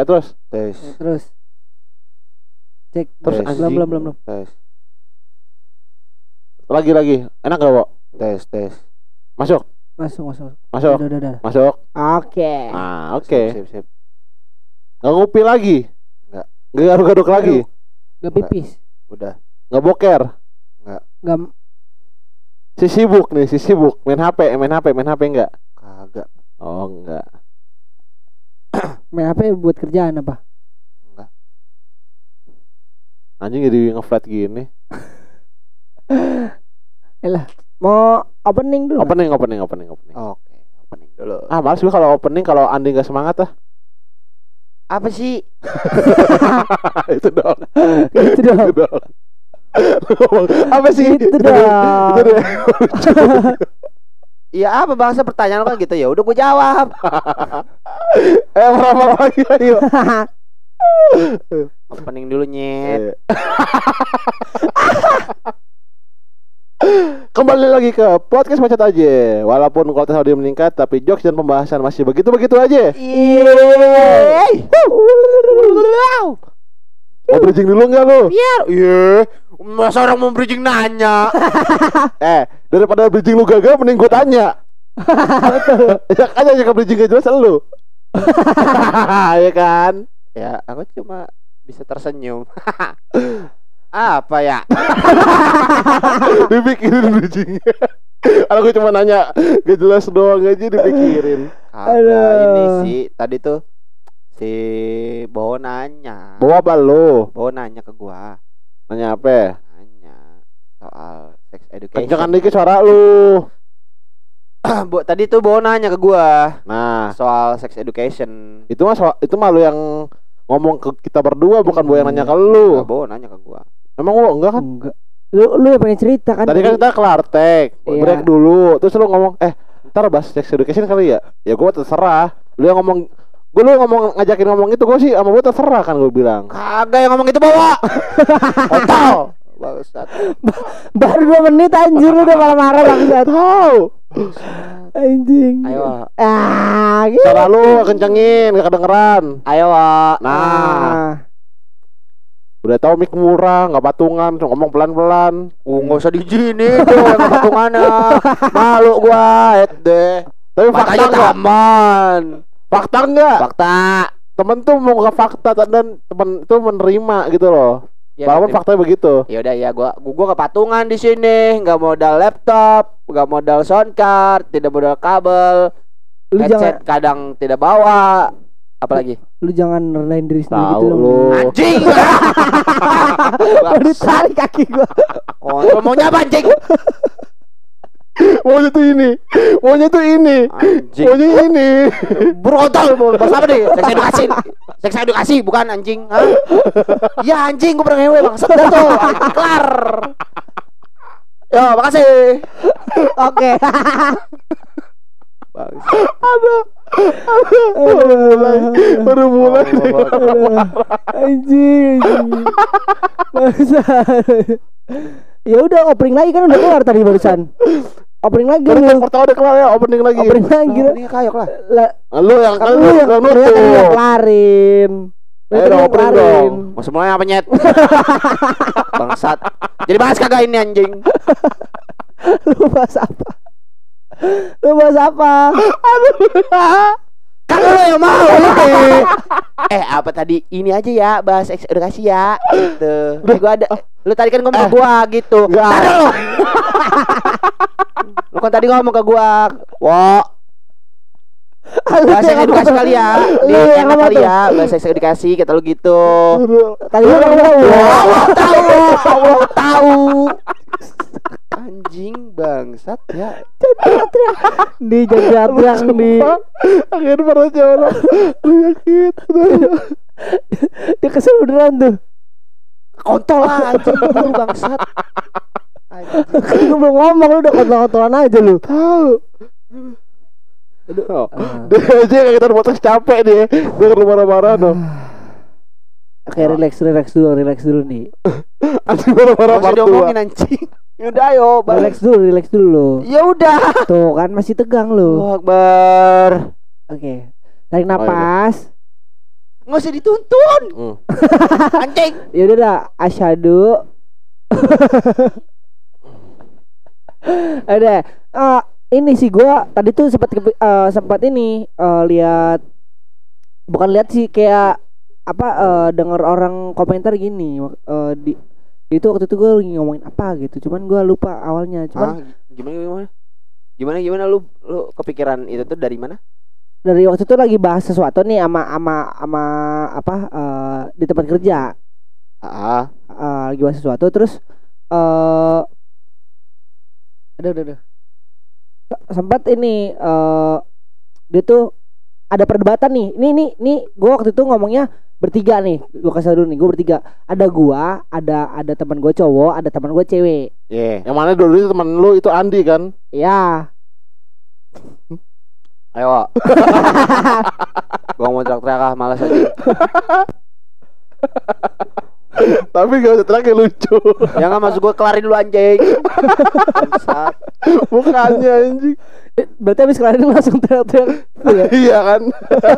Ya, terus tes Terus cek Terus Tes. belum belum belum belum. tes lagi lagi. Enak gak, Wo? tes tes Masuk. Masuk masuk. masuk. Udah udah udah. Masuk. Oke. Ah, oke. sip sip Nggak ngupi lagi. Nggak. Nggak garuk-garuk lagi. Gak pipis. udah Nggak boker. Gak Si sibuk nih, si sibuk. Main HP, main HP, main HP enggak? kagak Oh, enggak. Main HP buat kerjaan apa? Anjing jadi ngeflat gini. Mau opening dulu. Opening, opening, opening, opening. oke opening dulu Ah, males gue kalau opening kalau Andi nggak semangat ah. apa sih itu dong. Itu dong. Itu dong. Apa sih? Itu dong. Itu dong. Iya apa bangsa pertanyaan kan gitu ya udah gue jawab Eh, berapa lagi ayo. opening dulu nyet Eh. Kembali lagi ke podcast macet aja. Walaupun kualitas audio meningkat, tapi jokes dan pembahasan masih begitu-begitu aja. Yeay. Mau bridging dulu nggak lu? biar iya masa orang mau bridging nanya Eh, daripada bridging lu gagal, mending gue tanya. ya kan yang ke bridging gak jelas lu. ya kan? ya aku cuma bisa tersenyum apa ya Dipikirin bridgingnya. Kalau gue cuma nanya gak jelas doang aja dipikirin. Aduh. ini sih tadi tuh si Bowo nanya Bawa apa? Bowo nanya ke gua Nanya apa? nanya soal sex education Kencengan dikit suara lu. Bu, tadi tuh Bowo nanya ke gua Nah, soal sex education itu mah soal- itu mah lu yang ngomong ke kita berdua bukan gue yang nanya ke Nah, lu. Bowo nanya ke gua Emang lu enggak kan? Enggak. Lu lu yang pengen cerita kan? Tadi kan kita kelar tek, Iya. break dulu. Terus lu ngomong, "Eh, ntar bahas sex education kali ya?" Ya gua terserah. Lu yang ngomong Gue lu ngomong ngajakin ngomong itu gue sih sama gue terserah kan gue bilang. kagak yang ngomong itu Bowo Kontol Bangsat Baru dua menit anjir lu udah marah-marah bangsat. Tahu. Anjing. ayo Ah, gitu. Suara lu kencengin, gak kedengeran. ayo. Nah, Ah. udah tahu mic murah, nggak patungan, ngomong pelan-pelan. Uh, nggak usah diizinin tuh yang patungannya. Malu gua, et deh. Tapi fakta Makanya enggak? taman. Fakta enggak? Fakta. Temen tuh mau ke fakta dan temen itu menerima gitu loh. Ya, Walaupun faktanya begitu. Ya udah ya gua gua, kepatungan di sini, nggak modal laptop, nggak modal sound card, tidak modal kabel, Lu jangan kadang tidak bawa. Apalagi? lu jangan rendahin diri sendiri Tahu gitu dong. lu. Anjing. Baru tarik kaki gua. Kontrol maunya apa anjing? Maunya tuh ini. Maunya tuh ini. Anjing. Maunya ini. Berontol mau bahas apa nih? Seks edukasi. Seks edukasi bukan anjing. Hah? Ya anjing gua pernah ngewe bang. Sudah tuh. Kelar. Yo, makasih. Oke. Bagus. Baru mulai. Baru mulai. anjing, anjing. Ya udah opening lagi kan udah keluar tadi barusan. Opening lagi Baru yang lu. pertama udah kelar ya opening lagi. Opening lagi. lu. Ini kayok lah. Lah, Lu yang kan lu yang nutup. yang kelarin. Dong, yang opening dong. Mau semuanya apa nyet? Bangsat. Jadi bahas kagak ini anjing? Lu bahas apa? Lu bahas apa? Kan lu yang mau. Eh apa tadi? Ini aja ya bahas seks edukasi ya. Gitu. Eh, gua ada lu tadi kan ngomong ke gua gitu. Lu. lu kan tadi ngomong ke gua. Wo. Bahas seks edukasi kali ya. Di yang kali ya. Bahas seks edukasi kata lu gitu. Tadi lu ngomong tahu, Allah tahu. Anjing bangsat ya. di jajat di Akhirnya para orang Lu yakin dia kesel beneran tuh. Kontol lah anjing lu bangsat. Anjing. Kan belum ngomong lu udah kontol-kontolan aja lu. Tahu Ah. Dia aja kayak kita podcast capek dia Dia kalau marah-marah dong Oke, relax, relax dulu, relax dulu nih. Anjing marah-marah part dua diomongin anjing. Yaudah ayo, balik. Relax dulu, relax dulu. Ya udah. Tuh kan masih tegang lu. Allahu Akbar. Oke. Tarik napas. Nggak usah dituntun. Hmm. Anjing. Ya udah dah, asyhadu. Ada. eh, ini sih gua tadi tuh sempat kepi- eh, sempat ini eh, lihat bukan lihat sih kayak apa eh, denger orang komentar gini eh, di itu waktu itu gue lagi ngomongin apa gitu cuman gua lupa awalnya cuman Hah? gimana gimana? Gimana gimana lu lu kepikiran itu tuh dari mana? dari waktu itu lagi bahas sesuatu nih ama ama ama apa eh, di tempat kerja Ah, eh, lagi bahas sesuatu terus eh ada udah udah S- sempat ini eh dia tuh ada perdebatan nih ini nih nih gue waktu itu ngomongnya bertiga nih gue kasih dulu nih gue bertiga ada gua ada ada teman gue cowok ada teman gue cewek yeah. Yang mana dulu itu teman lu itu Andi kan? ya Ayo. Wak. gua mau teriak-teriak ah, malas aja. Tapi gak usah kayak lucu. ya nggak masuk gua kelarin dulu anjing. Bukannya anjing. Eh, berarti habis kelarin langsung teriak-teriak Iya. iya kan?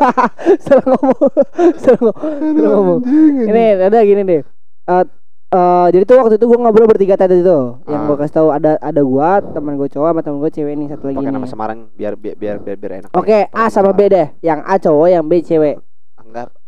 salah ngomong salah ngomong, salah ngomong. Anjing. ini ada gini deh Eh eh, jadi tuh waktu itu gue ngobrol bertiga tadi tuh yang Ah. gue kasih tahu ada ada gua teman gue cowok sama teman gue cewek nih satu lagi Pakai nih nama samaran biar biar biar biar, biar enak. oke A sama B deh yang A cowok yang B cewek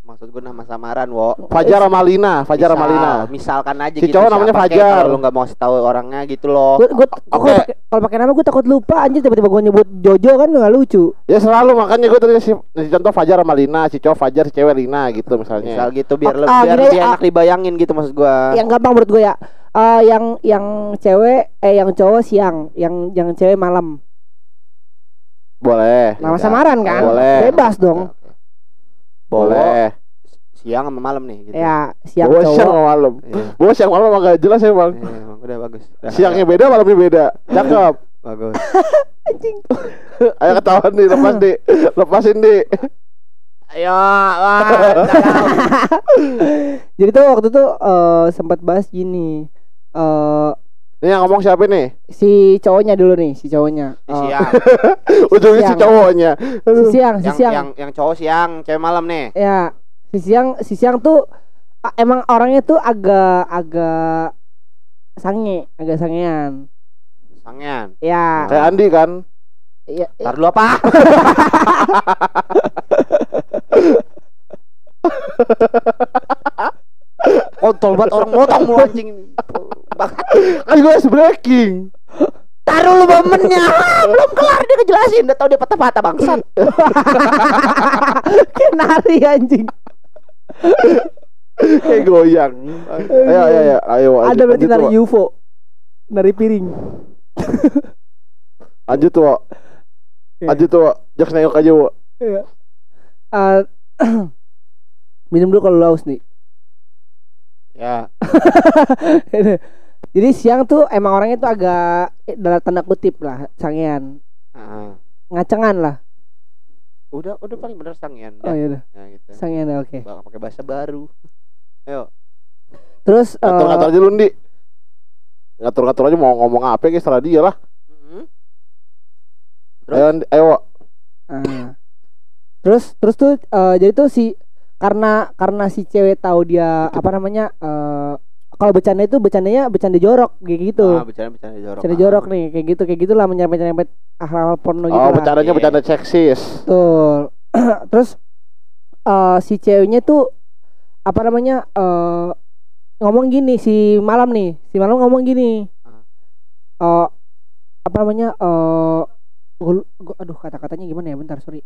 maksud gua nama samaran, wo. Fajar Ramalina, Fajar Misal- Ramalina. Misalkan aja Si gitu. cowok namanya Fajar. Kalau lu nggak mau kasih tahu orangnya gitu loh. gue gue oke. kalau pakai nama gue takut lupa anjir tiba-tiba gue nyebut Jojo kan nggak lucu Ya selalu makanya gue tadi ngasih contoh Fajar Ramalina, si cowok Fajar, si cewek Lina gitu misalnya. Misal gitu biar Ah, lebih ah, biar gini, lebih ah. enak dibayangin gitu maksud gua. yang gampang menurut gue ya Eh yang yang cewek eh yang cowok siang yang yang cewek malam Boleh. nama samaran kan Boleh. bebas dong Boleh. Siang sama malam nih gitu. ya siang Bawa siang sama malam. Iya. Bawa siang malam agak jelas ya bang. Iya, emang udah bagus. Udah, Siangnya beda, malamnya beda. Cakep. bagus. Ayo ketahuan nih, lepas di, lepasin di. Ayo, wah, jadi tuh waktu itu eh sempat bahas gini eh Ini yang ngomong siapa nih? si cowoknya dulu nih si cowoknya Eh, siang. Ujungnya si Siang. cowoknya. si siang si yang, siang yang yang cowok siang, cewek malam nih. ya si siang si siang tuh emang orangnya tuh agak agak sange agak sangean Sangean. ya Kayak Andi kan. ya, ya, Ntar dulu apa? Kontol banget orang motong mulu anjing ini. Kan gue harus breaking. Taruh lu momennya Belum kelar dia ngejelasin Udah tau dia patah-patah bangsat kayak nari anjing Kayak goyang. Ayo, ayo, ayo, ayo. ada berarti nari. UFO nari piring Lanjut tuh. Iya. Lanjut tuh. Jokes nengok aja. Iya. Eh, minum dulu kalau lu haus nih Ya Jadi siang tuh emang orangnya tuh agak eh, dalam tanda kutip lah sangean, Ah. ngacengan lah. Udah udah paling bener sangean Oh iya udah, Nah gitu sangean ya, oke. Bak- pakai bahasa baru Ayo Terus eh, Ngatur-ngatur aja lu, Ndi. Ngatur-ngatur aja mau ngomong apa kayak setelah dia lah. Terus? Ayo, Ndi. ayo, Wak. ah. terus terus tuh eh, jadi tuh si karena karena si cewek tahu dia apa namanya eh kalau bercanda itu bercandanya bercanda jorok kayak gitu. Ah, bercanda-bercanda jorok bercanda Ah. jorok nih kayak gitu kayak gitulah menyerempet-nyerempet hal-hal porno gitu Oh, bercandanya Iya. bercanda seksis. Betul. Terus eh si ceweknya tuh apa namanya eh ngomong gini si malam nih, si malam ngomong gini. Eh apa namanya eh gua, gua- aduh kata-katanya gimana ya? Bentar, sorry.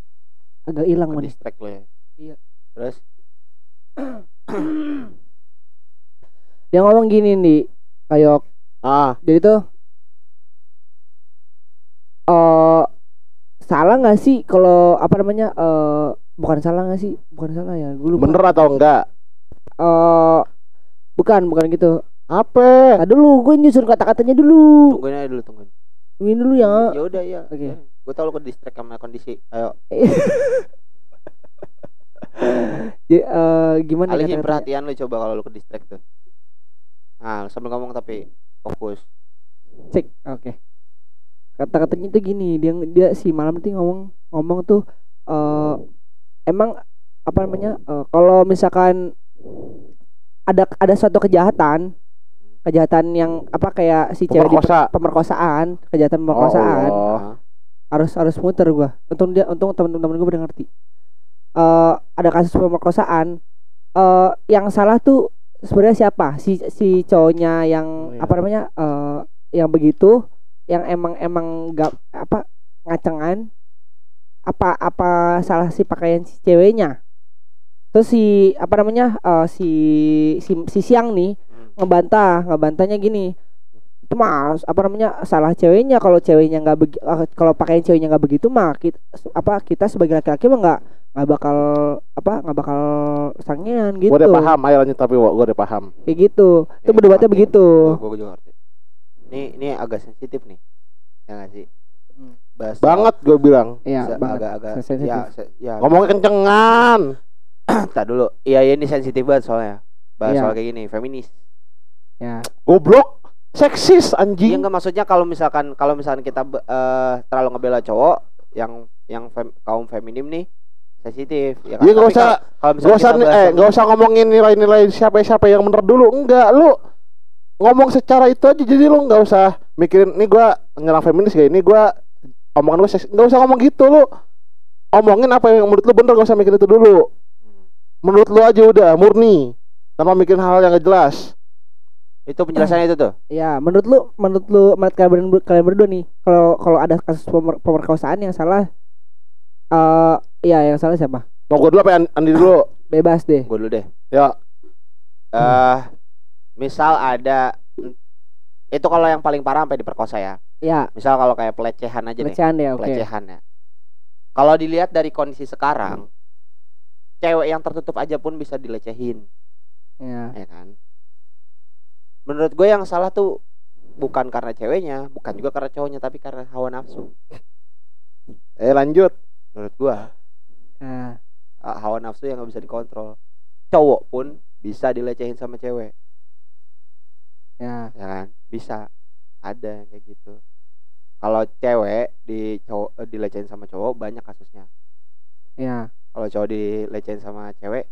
Agak hilang nih. distract lo ya Iya. Terus Dia ngomong gini nih, kayak Ah, jadi tuh eh salah nggak sih kalau apa namanya eh bukan salah nggak sih? Bukan salah ya, gue lupa. bener atau enggak? Eh bukan, bukan gitu. Apa? Tadi dulu gue nyusun kata-katanya dulu. tungguin aja dulu tungguin Tungguin dulu ya. ya udah ya Oke. gue tau lo ke distract sama kondisi ayo Jadi, eh, gimana alihin kata-katanya? perhatian lo coba kalau lo ke distract tuh nah sambil ngomong tapi fokus Cek. Oke. Kata-katanya tuh gini, dia dia si malam tuh ngomong ngomong tuh eh emang apa namanya eh, kalau misalkan ada ada suatu kejahatan kejahatan yang apa kayak si cewek di Pemerkosa. pemerkosaan kejahatan pemerkosaan Oh, harus harus muter gua untung dia untung teman-teman gue udah ngerti eh ada kasus pemerkosaan eh yang salah tuh sebenarnya siapa si si cowoknya yang Oh, iya. apa namanya eh yang begitu yang emang emang gak apa ngacengan apa apa salah si pakaian si ceweknya terus si apa namanya eh, si si si siang nih Hmm. ngebantah ngebantahnya gini itu mas apa namanya salah ceweknya kalau ceweknya nggak kalau pakaian ceweknya nggak begitu mah kita apa kita sebagai laki-laki mah nggak nggak bakal apa nggak bakal sangean gitu Gue udah paham, ayo lanjut tapi gue udah paham. kayak gitu itu Iya, berdebatnya ngerti. begitu Gua, gua juga ngerti. Ini ini agak sensitif nih. Ya nggak sih? Hmm. Bahas soal- Banget gue bilang. Iya, banget. agak-agak Sensitif. ya, se- ya Ngomongnya kencengan. tak dulu. Iya, iya, ini sensitif banget soalnya. Bahas Iya. soal kayak gini, feminis. ya Goblok. Seksis Iya anjing. enggak maksudnya kalau misalkan kalau misalkan kita eh, terlalu ngebela cowok yang yang fem- kaum feminim nih sensitif ya kan? Nggak Tapi usah kalau- kalau Gak usah eh gak usah ngomongin nilai-nilai siapa siapa yang bener dulu. Enggak, lu ngomong secara itu aja jadi lu nggak usah mikirin ini gua nyerang feminis kayak ini gua omongan gue nggak usah ngomong gitu lu omongin apa yang menurut lu bener gak usah mikirin itu dulu Hmm. menurut lu aja udah murni tanpa mikirin hal yang gak jelas itu penjelasannya itu tuh ya menurut lu menurut lu menurut kalian ber- kalian berdua nih kalau kalau ada kasus pemer- pemerkosaan yang salah eh ya yang salah siapa? Mau gue dulu apa An- Andi dulu? Bebas deh. Gue dulu deh. Ya. Eh misal ada itu kalau yang paling parah sampai diperkosa ya. Ya. Misal kalau kayak pelecehan aja deh. Pelecehan ya oke. Pelecehan ya. Kalau dilihat dari kondisi sekarang cewek yang tertutup aja pun bisa dilecehin. Ya. Ya kan? Menurut gue yang salah tuh bukan karena ceweknya bukan juga karena cowoknya tapi karena hawa nafsu. Eh lanjut. Menurut gue nah, hawa nafsu yang nggak bisa dikontrol. Cowok pun bisa dilecehin sama cewek. Ya. Ya kan? Bisa. Ada yang kayak gitu. Kalau cewek di cowok eh, dilecehin sama cowok banyak kasusnya. Ya. Kalau cowok dilecehin sama cewek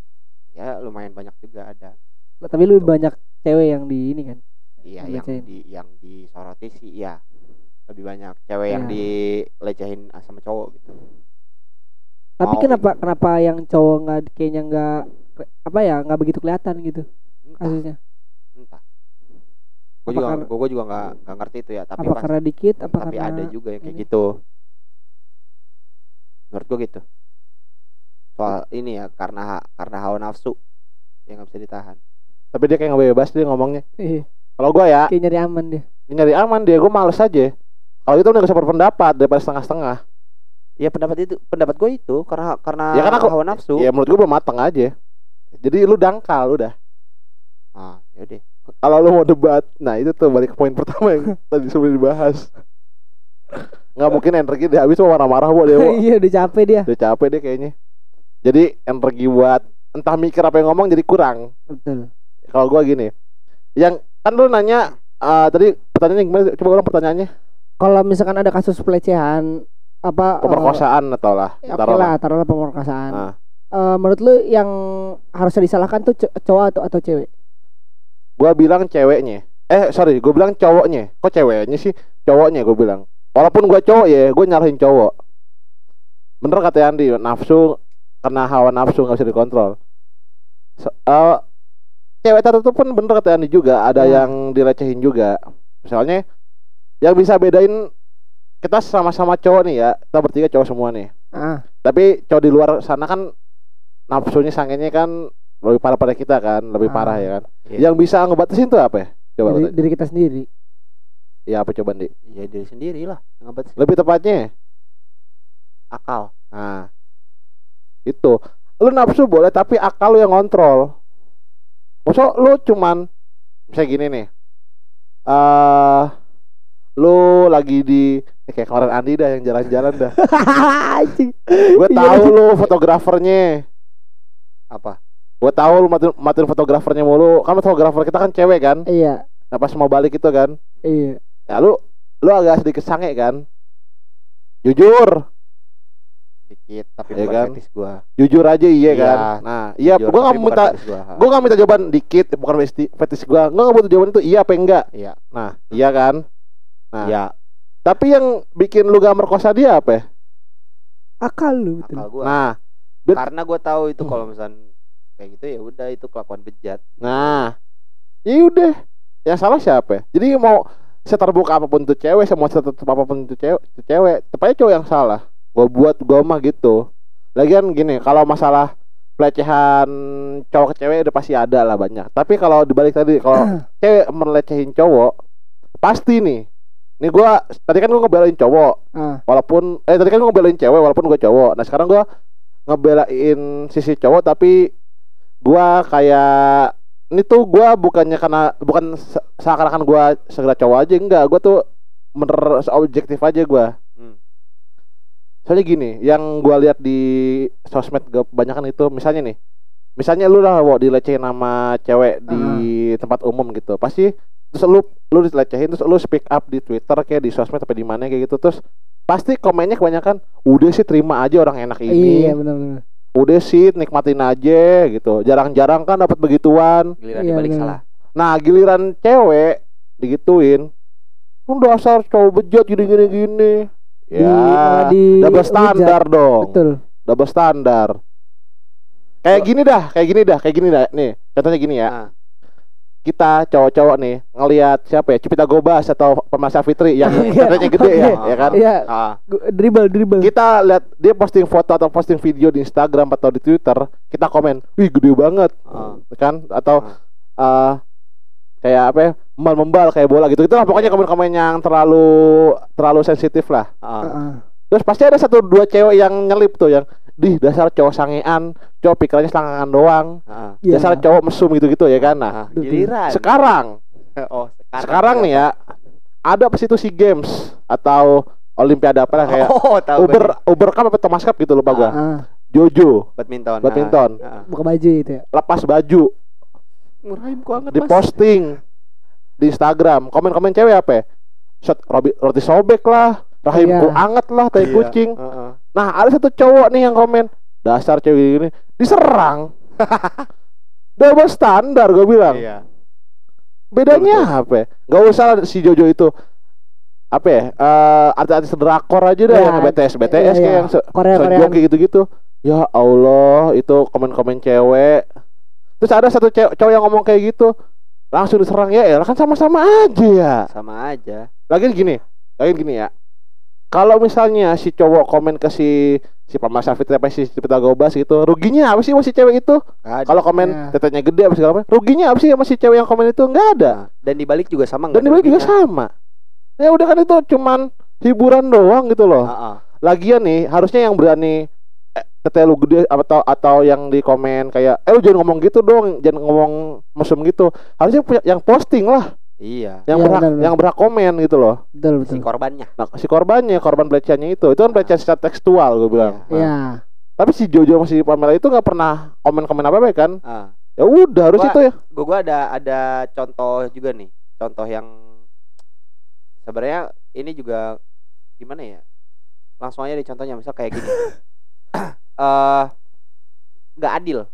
ya lumayan banyak juga ada. Tapi lebih banyak cewek yang di ini kan? Iya Yang yang di yang disoroti sih iya. Lebih banyak cewek yang Iya. dilecehin sama cowok gitu tapi Mau kenapa kenapa yang cowok nggak kayaknya nggak apa ya nggak begitu kelihatan gitu entah. kasusnya? Entah. Gue juga karena- gue juga nggak nggak ngerti itu ya tapi apa pas- karena dikit apa tapi karena ada juga yang kayak ini? gitu. Menurut gue gitu. Soal ini ya karena karena hawa nafsu yang nggak bisa ditahan. Tapi dia kayak nggak bebas dia ngomongnya. Iya, kalau gue ya kayak nyari aman dia. nyari aman dia gue males aja. Kalau itu udah gak usah berpendapat daripada setengah-setengah ya pendapat itu pendapat gue itu karena karena Ya, aku- hawa nafsu. ya menurut gue belum matang aja. Jadi lu dangkal udah. Ah yaudah kalau lu mau debat nah itu tuh balik ke poin pertama yang tadi sebelum dibahas. Nggak mungkin energi dia habis mau marah-marah bu dia iya udah capek dia. Udah capek deh kayaknya. Jadi energi buat entah mikir apa yang ngomong jadi kurang. Betul. Kalau gua gini yang kan lu nanya eh, tadi pertanyaannya gimana? Coba ulang pertanyaannya. Kalau misalkan ada kasus pelecehan apa pemerkosaan atau lah ya oke taruhlah. lah taruhlah pemerkosaan. Nah. Eh, menurut lu yang harusnya disalahkan tuh co- cowok atau atau cewek? Gua bilang ceweknya. Eh sorry gua bilang cowoknya. Kok ceweknya sih? Cowoknya gua bilang. Walaupun gua cowok ya gua nyalahin cowok. Bener kata Andi nafsu karena hawa nafsu nggak bisa dikontrol. So- eh, cewek tertentu pun bener kata Andi juga ada Ya. yang dilecehin juga. Misalnya yang bisa bedain kita sama-sama cowok nih ya. Kita bertiga cowok semua nih. Ah. Tapi cowok di luar sana kan nafsunya sangenya kan lebih parah pada kita kan. Lebih Ah. parah ya kan. Iya. yang bisa ngebatasin tuh apa ya? Coba diri, lu- diri kita sendiri. Ya apa coba Andi ya diri sendiri lah ngebat lebih tepatnya? Akal. Nah itu. Lu nafsu boleh tapi akal lu yang kontrol Masa lu cuman misalnya gini nih. Eh lu lagi di eh, kayak kemarin Andi dah yang jalan-jalan dah anjing gue Iya, tahu lu fotografernya apa gue tahu lu matiin, matiin fotografernya mulu kan fotografer kita kan cewek kan iya nah pas mau balik itu kan iya ya lu lu agak sedikit sange kan jujur dikit tapi Iya bukan kan? fetish gua. Jujur aja iya Iya, kan. Nah, iya Jujur, gua nggak minta gua. gua nggak minta jawaban dikit bukan fetish fetish gua. Gua nggak butuh jawaban itu iya apa enggak. Iya. Nah, iya kan. Nah, Iya, tapi yang bikin lu gak merkosa dia apa ya? Akal lu betul. akal gua. Nah, bet- Karena gua tahu itu kalau misalnya kayak gitu ya udah itu kelakuan bejat. nah. Ya udah. Yang salah siapa ya? Jadi mau seterbuka apa pun tuh cewek, semua setertutup apa pun tuh cewek, tuh cewek, tepatnya cowok yang salah. Gua buat gua mah gitu. Lagian gini, kalau masalah pelecehan cowok ke cewek udah pasti ada lah banyak. Tapi kalau dibalik tadi, kalau cewek melecehin cowok, pasti nih. Nih gua tadi kan gua ngebelain cowok, Ah. walaupun eh tadi kan gua ngebelain cewek walaupun gua cowok. Nah, sekarang gua ngebelain sisi cowok tapi gua kayak ini tuh gua bukannya karena bukan se- seakan-akan gua segera cowok aja enggak, gua tuh bener objektif aja gua. Hmm. Soalnya gini, yang gua lihat di sosmed gua kebanyakan itu misalnya nih. Misalnya lu lah wo dilecehin sama cewek di tempat umum gitu. Pasti terus lu lu dilecehin terus lu speak up di Twitter kayak di sosmed apa di mana kayak gitu terus pasti komennya kebanyakan udah sih terima aja orang enak ini. Iya benar-benar. Udah sih nikmatin aja gitu. Jarang-jarang kan dapat begituan. Giliran Iya, dibalik bener. salah. Nah, giliran cewek digituin. Lu dasar cowok bejat gini-gini gini. Di- Ya, malah di double standar dong. Betul. Double standar. Kayak gini dah, kayak gini dah, kayak gini dah. Nih, contohnya gini ya. Nah, Kita cowok-cowok nih ngelihat siapa ya? Cipta Gobas atau Pemasya Fitri yang Iya. katanya gede ya, ya kan? Iya, ah, dribble dribble. Kita lihat dia posting foto atau posting video di Instagram atau di Twitter, kita komen, "Wih, gede banget." ah, Kan? Atau eh kayak apa ya? Membal kayak bola gitu. Itulah pokoknya komen-komen yang terlalu terlalu sensitif lah. ah. Heeh. Terus pasti ada satu dua cewek yang nyelip tuh yang di dasar cowok sangean, cowok pikirannya selangkangan doang, ah. Iya. dasar cowok mesum gitu-gitu ya kan. Nah, Ah, betul. giliran. sekarang oh, sekarang. sekarang nih ya ada pas itu si games atau olimpiade apa lah kayak Oh, tahu Uber gua Uber Cup apa Thomas Cup gitu lupa gua. Ah, Jojo badminton. badminton. Ah, ah. buka baju itu ya. lepas baju Ngeraim banget, di Mas. posting di Instagram komen-komen cewek apa ya? Shot roti sobek lah rahimku Iya. anget lah tai Iya. kucing Heeh. Nah ada satu cowok nih yang komen dasar cewek gini diserang double standar gue bilang Iya. bedanya apa ya? Gak usah si Jojo itu apa ya eh, artis-artis drakor aja dah Ya, yang BTS BTS iya, kayak iya. yang se Korea Korea. sejoki gitu-gitu ya Allah itu komen-komen cewek terus ada satu cewek cowok yang ngomong kayak gitu langsung diserang ya ya kan sama-sama aja ya Sama aja. lagi gini lagi gini ya kalau misalnya si cowok komen ke si si Paman Safit apa si Cipta Gobas gitu ruginya apa sih sama si cewek itu? Kalau komen Ya. tetenya gede apa segala macam ruginya apa sih sama si cewek yang komen itu? Nggak ada. Nah, dan dibalik juga sama dan dibalik juga sama. Ya udah kan itu cuman hiburan doang gitu loh. Ah. lagian nih harusnya yang berani eh, tete lu gede atau atau yang di komen kayak eh lu jangan ngomong gitu dong jangan ngomong mesum gitu. Harusnya punya- yang posting lah Iya. yang Iya, berhak benar, benar. yang berhak komen gitu loh Betul Si betul. korbannya. nah si korbannya korban pelecehannya itu itu kan pelecehan secara tekstual gue bilang Iya. Iya. tapi si Jojo sama si Pamela itu nggak pernah komen komen apa apa kan Ah. ya udah harus Gua- itu ya Gua, gua ada ada contoh juga nih. Contoh yang sebenarnya ini juga gimana ya? Langsung aja deh contohnya misal kayak gini. Eh nggak adil.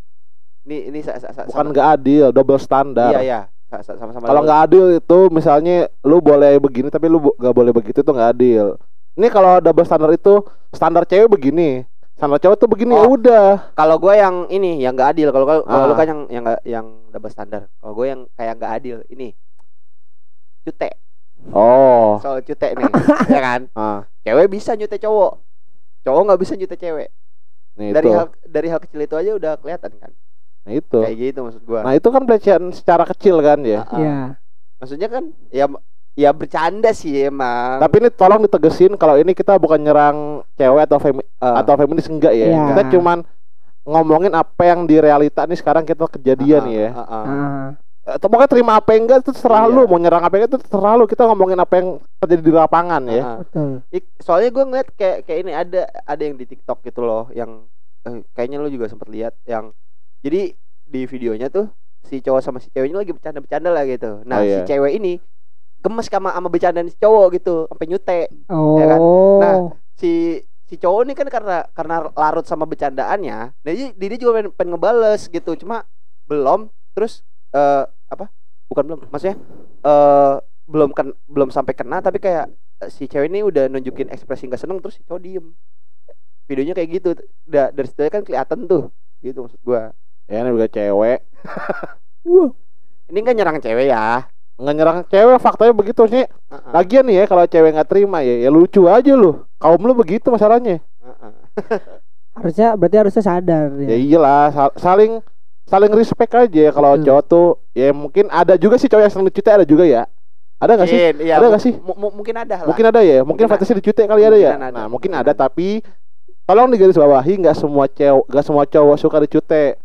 Ini ini sa- sa- sa- bukan nggak adil double standar Iya iya. Sa- sa- Sama-sama. Kalau nggak adil itu misalnya lu boleh begini tapi lu nggak boleh begitu itu nggak adil. Ini kalau double standar itu standar cewek begini, standar cowok tuh begini ya Oh. udah. kalau gue yang ini yang nggak adil kalau kalau Ah. lu kan yang yang nggak yang double standar kalau gue yang kayak nggak adil ini cute Oh, soal cute nih ya kan ah, cewek bisa nyute cowok cowok nggak bisa nyute cewek nih dari itu. hal dari hal kecil itu aja udah kelihatan kan Nah itu. kayak gitu maksud gue Nah itu kan pelecehan secara kecil kan ya. Iya. maksudnya kan ya ya bercanda sih emang Tapi ini tolong ditegesin kalau ini kita bukan nyerang cewek atau femi Ah. atau feminis enggak ya. Iya. Kita cuman ngomongin apa yang di realita nih sekarang kita kejadian Ah, ya. ah, ah. Ah. Atau pokoknya terima apa yang enggak itu terserah Iya. lu mau nyerang apa yang enggak itu terserah lu. Kita ngomongin apa yang terjadi di lapangan ya. Betul. Soalnya gue ngeliat kayak kayak ini ada ada yang di TikTok gitu loh yang eh, kayaknya lu juga sempat lihat yang jadi di videonya tuh si cowok sama si ceweknya lagi bercanda-bercanda lah gitu. Nah Oh, iya. si cewek ini gemes sama sama bercandaan si cowok gitu sampai nyute. Oh. Ya kan? Nah, Si si cowok ini kan karena karena larut sama bercandaannya nah jadi dia juga pengen, pengen ngebales gitu cuma belum terus eh apa bukan belum maksudnya eh belum kan belum sampai kena tapi kayak eh, si cewek ini udah nunjukin ekspresi nggak seneng terus si cowok diem videonya kayak gitu udah dari situ kan kelihatan tuh gitu maksud gua Ya ini juga cewek. Wah. ini kan nyerang cewek ya Nggak nyerang cewek faktanya begitu sih. Heeh, Lagian nih ya kalau cewek nggak terima ya, ya lucu aja lu. Kaum lu begitu masalahnya. heeh. Harusnya berarti harusnya sadar Ya ya. iyalah, sal- saling saling respect aja kalau cowok tuh ya mungkin ada juga sih cowok yang seneng dicute ada juga ya. Ada nggak sih? Iya, Ada nggak sih? mu- mu- mungkin ada lah Mungkin ada ya, mungkin, Mungkin fantasi dicute kali ada ya. Ada, Nah, mungkin ada. tapi tolong digaris bawahi nggak semua cewek nggak semua cowok suka dicute.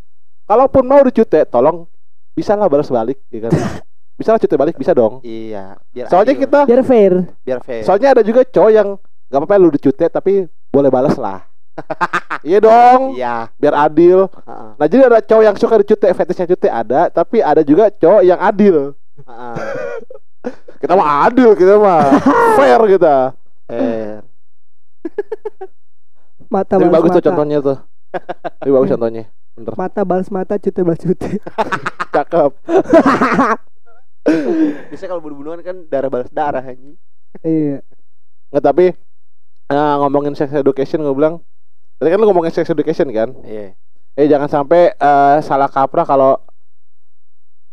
Kalaupun mau dicute, tolong bisa lah balas balik ya kan. bisa lah cute balik bisa dong. iya biar Soalnya adil, kita Biar fair. biar fair soalnya ada juga cowok yang nggak apa-apa lu dicute tapi boleh balas lah. iya dong, iya biar adil. heeh, Nah jadi ada cowok yang suka dicute, fetishnya cute ada, tapi ada juga cowok yang adil. heeh. Kita mah adil, kita mah fair kita. fair Mata Tapi bagus tuh mata. contohnya tuh. Tapi bagus contohnya. Bener. Mata balas mata, cute balas cute. Cakep. biasanya kalau bunuh-bunuhan kan darah balas darah anjing iya. Nggak tapi eh, ngomongin sex education gue bilang Tadi kan lu ngomongin sex education kan iya Eh jangan sampai eh, salah kaprah kalau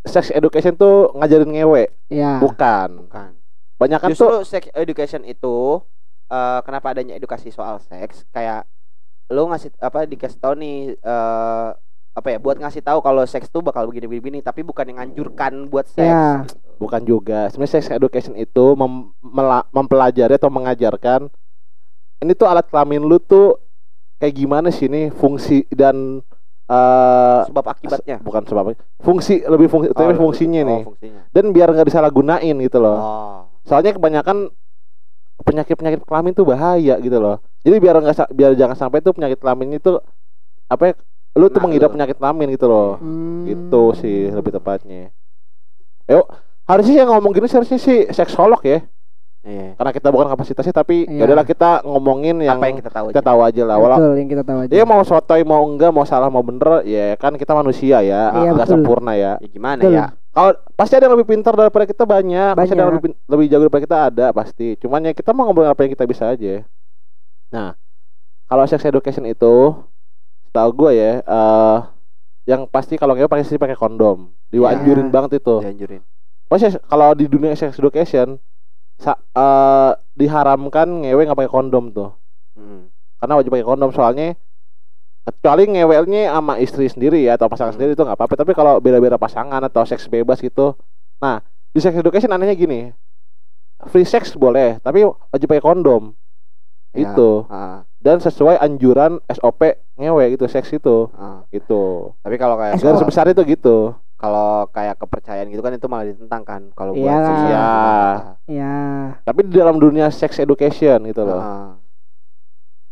Sex education tuh ngajarin ngewe Iya. Bukan kan Banyak kan tuh justru sex education itu eh, kenapa adanya edukasi soal seks kayak lu ngasih apa dikasih tahu nih eh, apa ya buat ngasih tahu kalau seks tuh bakal begini begini tapi bukan yang anjurkan buat seks. Iya. Bukan juga. Sebenarnya sex education itu mem- mempelajari atau mengajarkan Ini tuh alat kelamin lu tuh Kayak gimana sih ini fungsi dan eh sebab akibatnya. bukan sebab fungsi lebih fungsi tapi Oh, fungsinya oh, nih. fungsinya. Dan biar nggak disalahgunain gitu loh. Oh. Soalnya kebanyakan penyakit penyakit kelamin tuh bahaya gitu loh jadi biar nggak biar jangan sampai tuh penyakit kelamin itu apa ya, lu tuh Kena mengidap penyakit kelamin gitu loh Hmm. gitu sih lebih tepatnya yuk harusnya yang ngomong gini sih harusnya sih seksolog ya iya karena kita bukan kapasitasnya tapi Iya. ya udahlah kita ngomongin yang apa yang kita tahu kita aja tahu aja lah walau Betul yang kita tahu aja. ya mau sotoy mau enggak mau salah mau bener ya kan kita manusia ya Iya, nggak betul. sempurna ya ya gimana Betul. ya kalau pasti ada yang lebih pintar daripada kita banyak, pasti ada yang Banyak. lebih, lebih jago daripada kita ada pasti. Cuman ya kita mau ngobrol apa yang kita bisa aja. Nah, kalau sex education itu, setahu gue ya, eh yang pasti kalau ngewe pakai sih pakai kondom, diwanjurin Ya. banget itu. dianjurin Pasti kalau di dunia sex education, sa- eh, diharamkan ngewe nggak pakai kondom tuh, Hmm. karena wajib pakai kondom soalnya kecuali ngewelnya sama istri sendiri ya atau pasangan Hmm. sendiri itu nggak apa-apa tapi kalau beda-beda pasangan atau seks bebas gitu nah di sex education anehnya gini free sex boleh tapi wajib pakai kondom Ya. itu Ah, dan sesuai anjuran SOP ngewe gitu seks itu ah. gitu tapi kalau kayak SOP. garis kalau- besar itu gitu kalau kayak kepercayaan gitu kan itu malah ditentang kan kalau buat seks Iya. gimana? Ya. tapi di dalam dunia sex education gitu loh Ah,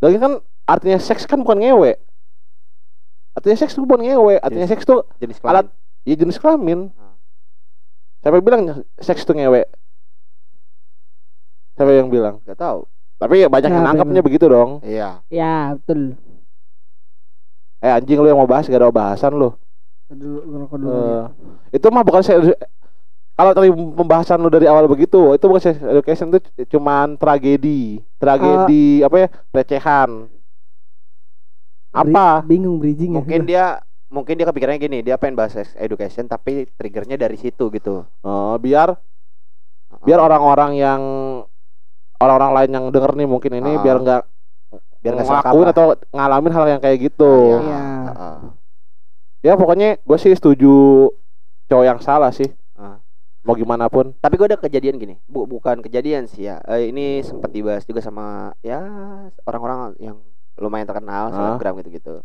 lagi kan artinya seks kan bukan ngewe artinya seks tuh bukan ngewe artinya Jenis- seks tuh jenis Alat- kelamin ya jenis kelamin. Ah. siapa yang bilang seks itu ngewe? Siapa yang bilang? Nggak tahu. Tapi ya banyak yang nangkapnya begitu dong. Iya. Ya, betul. eh anjing lu yang mau bahas gak ada bahasan lu. Dulu ngerokok dulu. Eh, itu mah bukan edu- kalau tadi pembahasan lu dari awal begitu itu bukan sex education itu cuman tragedi. Tragedi Eh. apa ya recehan apa Bingung bridging mungkin dia mungkin dia kepikirannya gini dia pengen bahas education tapi triggernya dari situ gitu Eh, biar biar orang-orang yang orang-orang lain yang denger nih mungkin ini Ah. biar nggak biar nggak salah ngelakuin atau ngalamin hal yang kayak gitu Iya. Iya. Heeh. ya pokoknya gue sih setuju cowok yang salah sih Ah. mau gimana pun tapi gue ada kejadian gini Bu- bukan kejadian sih ya Eh, ini sempat dibahas juga sama ya orang-orang yang lumayan terkenal selebgram gitu-gitu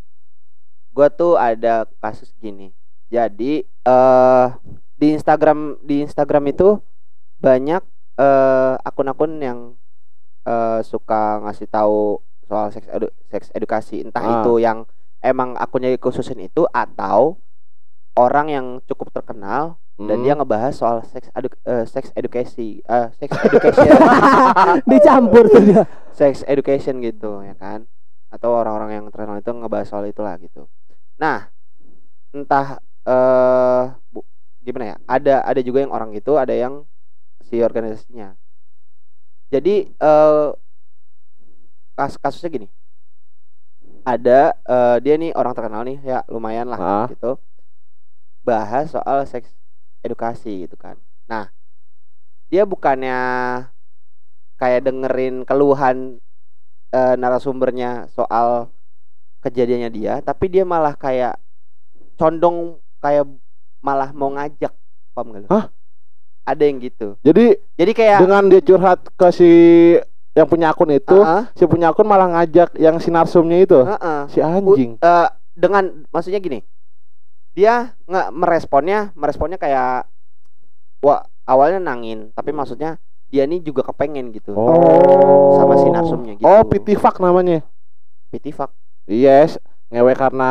gue tuh ada kasus gini jadi eh di Instagram di Instagram itu banyak eh akun-akun yang eh suka ngasih tahu soal seks edu- seks edukasi entah Ah. itu yang emang akunnya dikhususin itu atau orang yang cukup terkenal dan Hmm. dia ngebahas soal sex edu eh, sex edukasi eh sex education Dicampur tuh dia. sex education gitu ya kan atau orang-orang yang terkenal itu ngebahas soal itulah gitu. Nah entah eh bu, gimana ya ada ada juga yang orang gitu ada yang si organisasinya. Jadi eh kas kasusnya gini. Ada eh, dia nih orang terkenal nih ya lumayan lah Ah. gitu. Bahas soal seks edukasi gitu kan. Nah dia bukannya kayak dengerin keluhan eh, narasumbernya soal kejadiannya dia tapi dia malah kayak condong kayak malah mau ngajak paham gak lu? Hah? ada yang gitu Jadi jadi kayak dengan dia curhat ke si yang punya akun itu, Heeh, si punya akun malah ngajak yang si narsumnya itu. heeh. Si anjing. Eh, dengan maksudnya gini dia nggak meresponnya meresponnya kayak wah awalnya nangin tapi maksudnya dia nih juga kepengen gitu Oh. sama si narsumnya gitu Oh, pitifak namanya. pitifak Yes, ngewe karena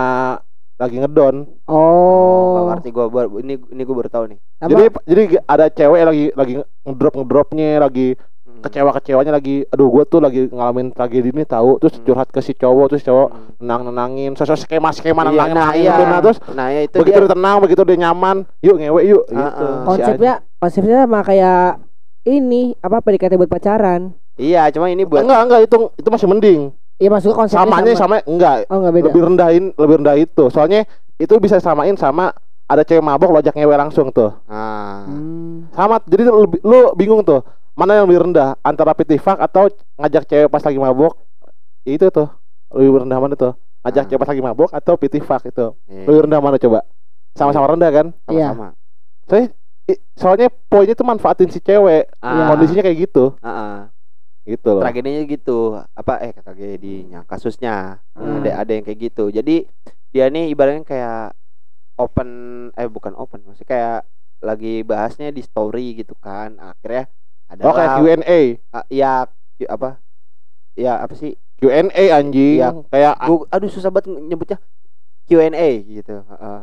lagi ngedon. oh. Oh. ngerti gua baru ini ini gua baru tahu nih Apa? Jadi jadi ada cewek lagi lagi ngedrop ngedropnya lagi Hmm. kecewa kecewanya lagi aduh gue tuh lagi ngalamin tragedi ini tahu terus Hmm. curhat ke si cowok terus cowok Hmm. nenang nenangin sosok skema skema Iya, nenangin nah, iya. nah terus nah ya itu begitu dia tenang begitu udah nyaman yuk ngewe yuk Ah, gitu ah. Konsepnya konsepnya sama kayak ini apa PDKT buat pacaran. iya cuma ini buat enggak enggak itu itu masih mending Iya maksudnya konsepnya samanya sama. sama enggak Oh enggak beda. lebih rendahin lebih rendah itu soalnya itu bisa samain sama ada cewek mabok lo ajak ngewe langsung tuh nah Hmm. sama jadi lu, lebih- lu bingung tuh mana yang lebih rendah antara pitifak atau ngajak cewek pas lagi mabok itu tuh lebih rendah mana tuh ngajak Ah. cewek pas lagi mabok atau pitifak itu iya, lebih rendah mana coba sama-sama rendah kan Iya. sama-sama saya i- soalnya poinnya tuh manfaatin si cewek. Ah, kondisinya kayak gitu. Ah, ah. gitu loh. Tragedinya gitu. Apa eh tragedinya kasusnya. Hmm. ada ada yang kayak gitu. Jadi dia nih ibaratnya kayak open eh bukan open maksudnya kayak lagi bahasnya di story gitu kan. Akhirnya ada oh kayak Q&A ya Q- apa? Ya apa sih? Q&A anjing. Iya. kayak Gua, aduh susah banget nyebutnya Q&A gitu. Heeh.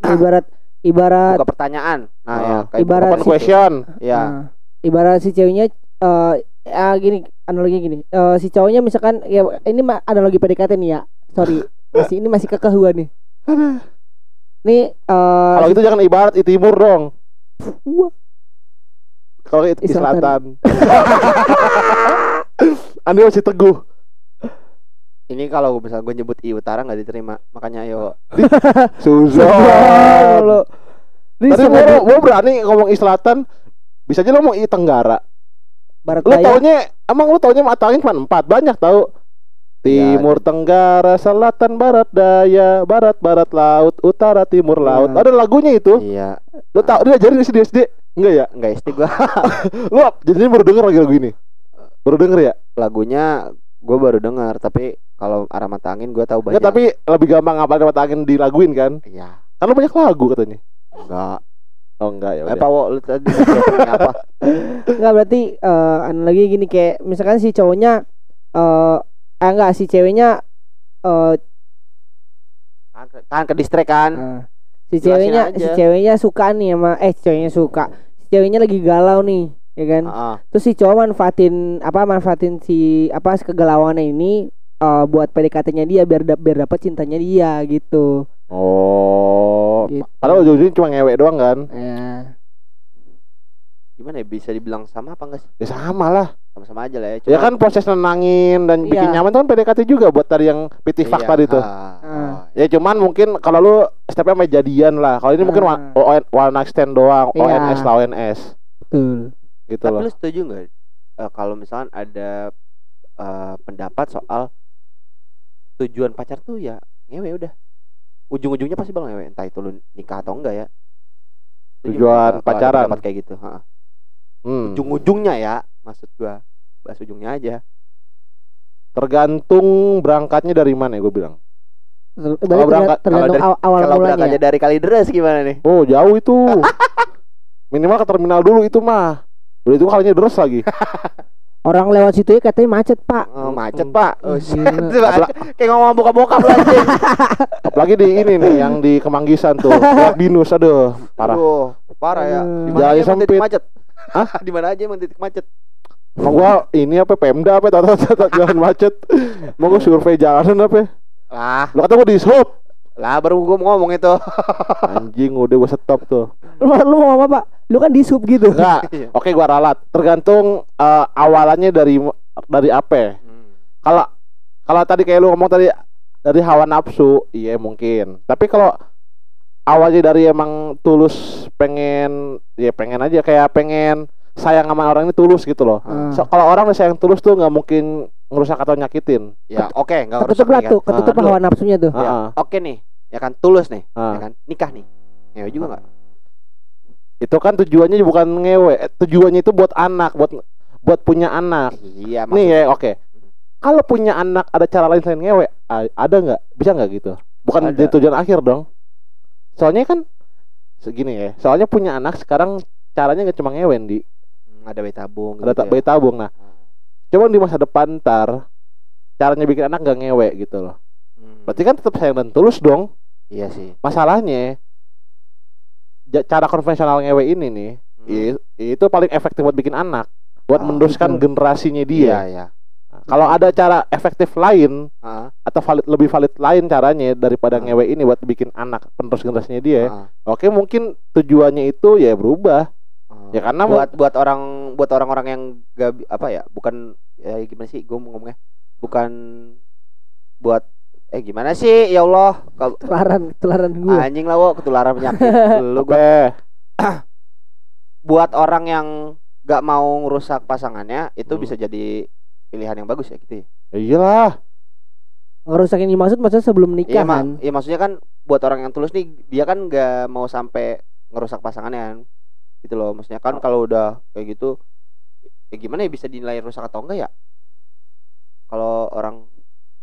Ibarat ibarat buka pertanyaan. Nah ya Ah, kayak ibarat open si- question. Ya. Nah, ibarat si ceweknya eh ya gini analogi gini. Eh, si cowoknya misalkan ya ini mah analogi PDKT nih ya. Sorry. Masih ini masih kekahuan nih. Nih eh kalau gitu jangan ibarat i timur dong. Kalau itu di selatan. selatan Andi masih teguh ini kalau misalnya gue nyebut I utara nggak diterima makanya ayo. Suzon lo. Gua, di gua berani ngomong i selatan Bisa aja lo mau i tenggara. Barat Lu daya. taunya Emang lu taunya matangin cuma empat? Banyak tau. Timur Tenggara Selatan Barat Daya Barat Barat Laut Utara Timur Laut. Nah. Ada lagunya itu. Iya. Lu tau dia ajarin di SD SD Enggak ya? Nggak SD gue Lu jadinya baru denger lagi lagu ini. Baru denger ya? lagunya gue baru dengar tapi kalau arah mata angin gue tahu banyak. Enggak tapi lebih gampang ngapalin matangin dilaguin kan? Iya. Kan lu banyak lagu katanya. Enggak. Oh enggak ya eh Wo, lu tadi apa? Enggak berarti eh analogi gini kayak misalkan si cowoknya eh eh enggak si ceweknya eh kan ke- kan ke distrik kan? Eh, si Jelasin ceweknya aja. si ceweknya suka nih sama eh si ceweknya suka. Si ceweknya lagi galau nih ya kan? Heeh. terus si cowok manfaatin apa manfaatin si apa kegalauannya ini eh, buat PDKT-nya dia biar da- biar dapat cintanya dia gitu. Oh Gitu. Padahal ujung-ujungnya cuma ngewek doang kan Ya. gimana ya bisa dibilang sama apa enggak sih Ya sama lah sama-sama aja lah ya Ya kan proses nenangin dan bikin Iya. nyaman tuh kan PDKT juga buat tadi yang pitifak Iya, tadi tuh. ah, Ah. oh, Ya cuman mungkin kalau lu stepnya sama jadian lah. Kalau ini mungkin Ah. one, one, night stand doang, Iya. ONS lah ONS Betul. gitu tapi loh. lu setuju nggak eh, kalau misalkan ada eh, pendapat soal tujuan pacar tuh ya ngewe udah ujung-ujungnya pasti bakal ngewe entah itu lu nikah atau enggak ya Tujuan ada pacaran. kayak gitu ha. Hmm. ujung-ujungnya ya maksud gua bahas ujungnya aja Tergantung berangkatnya dari mana ya gue bilang. Ter- Kalau berangkat- tergantung kalau aw- awal kalau mulanya. berangkatnya dari Kalideres gimana nih Oh jauh itu. Minimal ke terminal dulu itu mah. Udah itu kalinya deres lagi. Orang lewat situ ya katanya macet, Pak. oh, macet Hmm. pak oh, shit. kayak ngomong buka-buka anjing Apalagi di ini nih yang di Kemanggisan tuh. Lewat Binus aduh parah. Aduh, parah ya. Di mana Jalannya aja emang titik sempit. macet? Hah? Di mana aja emang titik macet? Mau gua ini apa Pemda apa tata tata jalan macet. Mau gua survei jalanan apa? Lah, Lu kata gua di sub. Lah baru gua mau ngomong itu. Anjing udah gua stop tuh. Lu, lu mau ngomong apa? Lu kan di sub gitu. Enggak. Iya. Oke gua ralat. Tergantung eh, awalannya dari dari apa. Hmm. Kalau kalau tadi kayak lu ngomong tadi dari hawa nafsu, iya mungkin. Tapi kalau awalnya dari emang tulus pengen ya pengen aja kayak pengen sayang sama orang ini tulus gitu loh. Hmm. So, kalau orang sayang tulus tuh nggak mungkin ngerusak atau nyakitin. Ya, oke, enggak Ketutup lah tuh, kan? ketutup Ah. hawa nafsunya tuh. Ya, Ah, oke nih. Ya kan tulus nih, ah. ya kan? Nikah nih. Ngewe juga enggak? Itu kan tujuannya bukan ngewe, eh, tujuannya itu buat anak, buat buat punya anak. Iya, Nih ya, oke. Kalau punya anak ada cara lain selain ngewe, ada nggak? Bisa nggak gitu? Bukan Ada. jadi tujuan akhir dong. Soalnya kan segini ya. Soalnya punya anak sekarang caranya nggak cuma ngewe, di Hmm, ada bayi tabung ada tak bayi tabung. Nah, coba di masa depan ntar caranya bikin anak nggak ngewe gitu loh. Hmm, Berarti kan tetap sayang dan tulus dong. Iya sih. Masalahnya cara konvensional ngewe ini nih Hmm. itu paling efektif buat bikin anak, buat Ah, meneruskan betul. generasinya Iya, dia. iya. Nah, Kalau ada cara efektif lain Ah, atau valid lebih valid lain caranya daripada Ah. ngewe ini buat bikin anak penerus generasinya dia. ah, Oke, mungkin tujuannya itu ya berubah. ah. Ya karena buat buat orang buat orang-orang yang gak apa ya bukan ya gimana sih gue mau ngomongnya bukan buat eh gimana sih ya Allah kalau Tularan, tularan gue. anjing lah wo ketularan penyakit lu gua Oke. buat orang yang gak mau ngerusak pasangannya itu Hmm. bisa jadi pilihan yang bagus ya gitu ya Iyalah. Ngerusakin yang maksud maksudnya sebelum nikah Iya, kan. iya maksudnya kan buat orang yang tulus nih dia kan gak mau sampai ngerusak pasangannya kan gitu loh maksudnya kan kalau udah kayak gitu ya gimana ya bisa dinilai rusak atau enggak ya kalau orang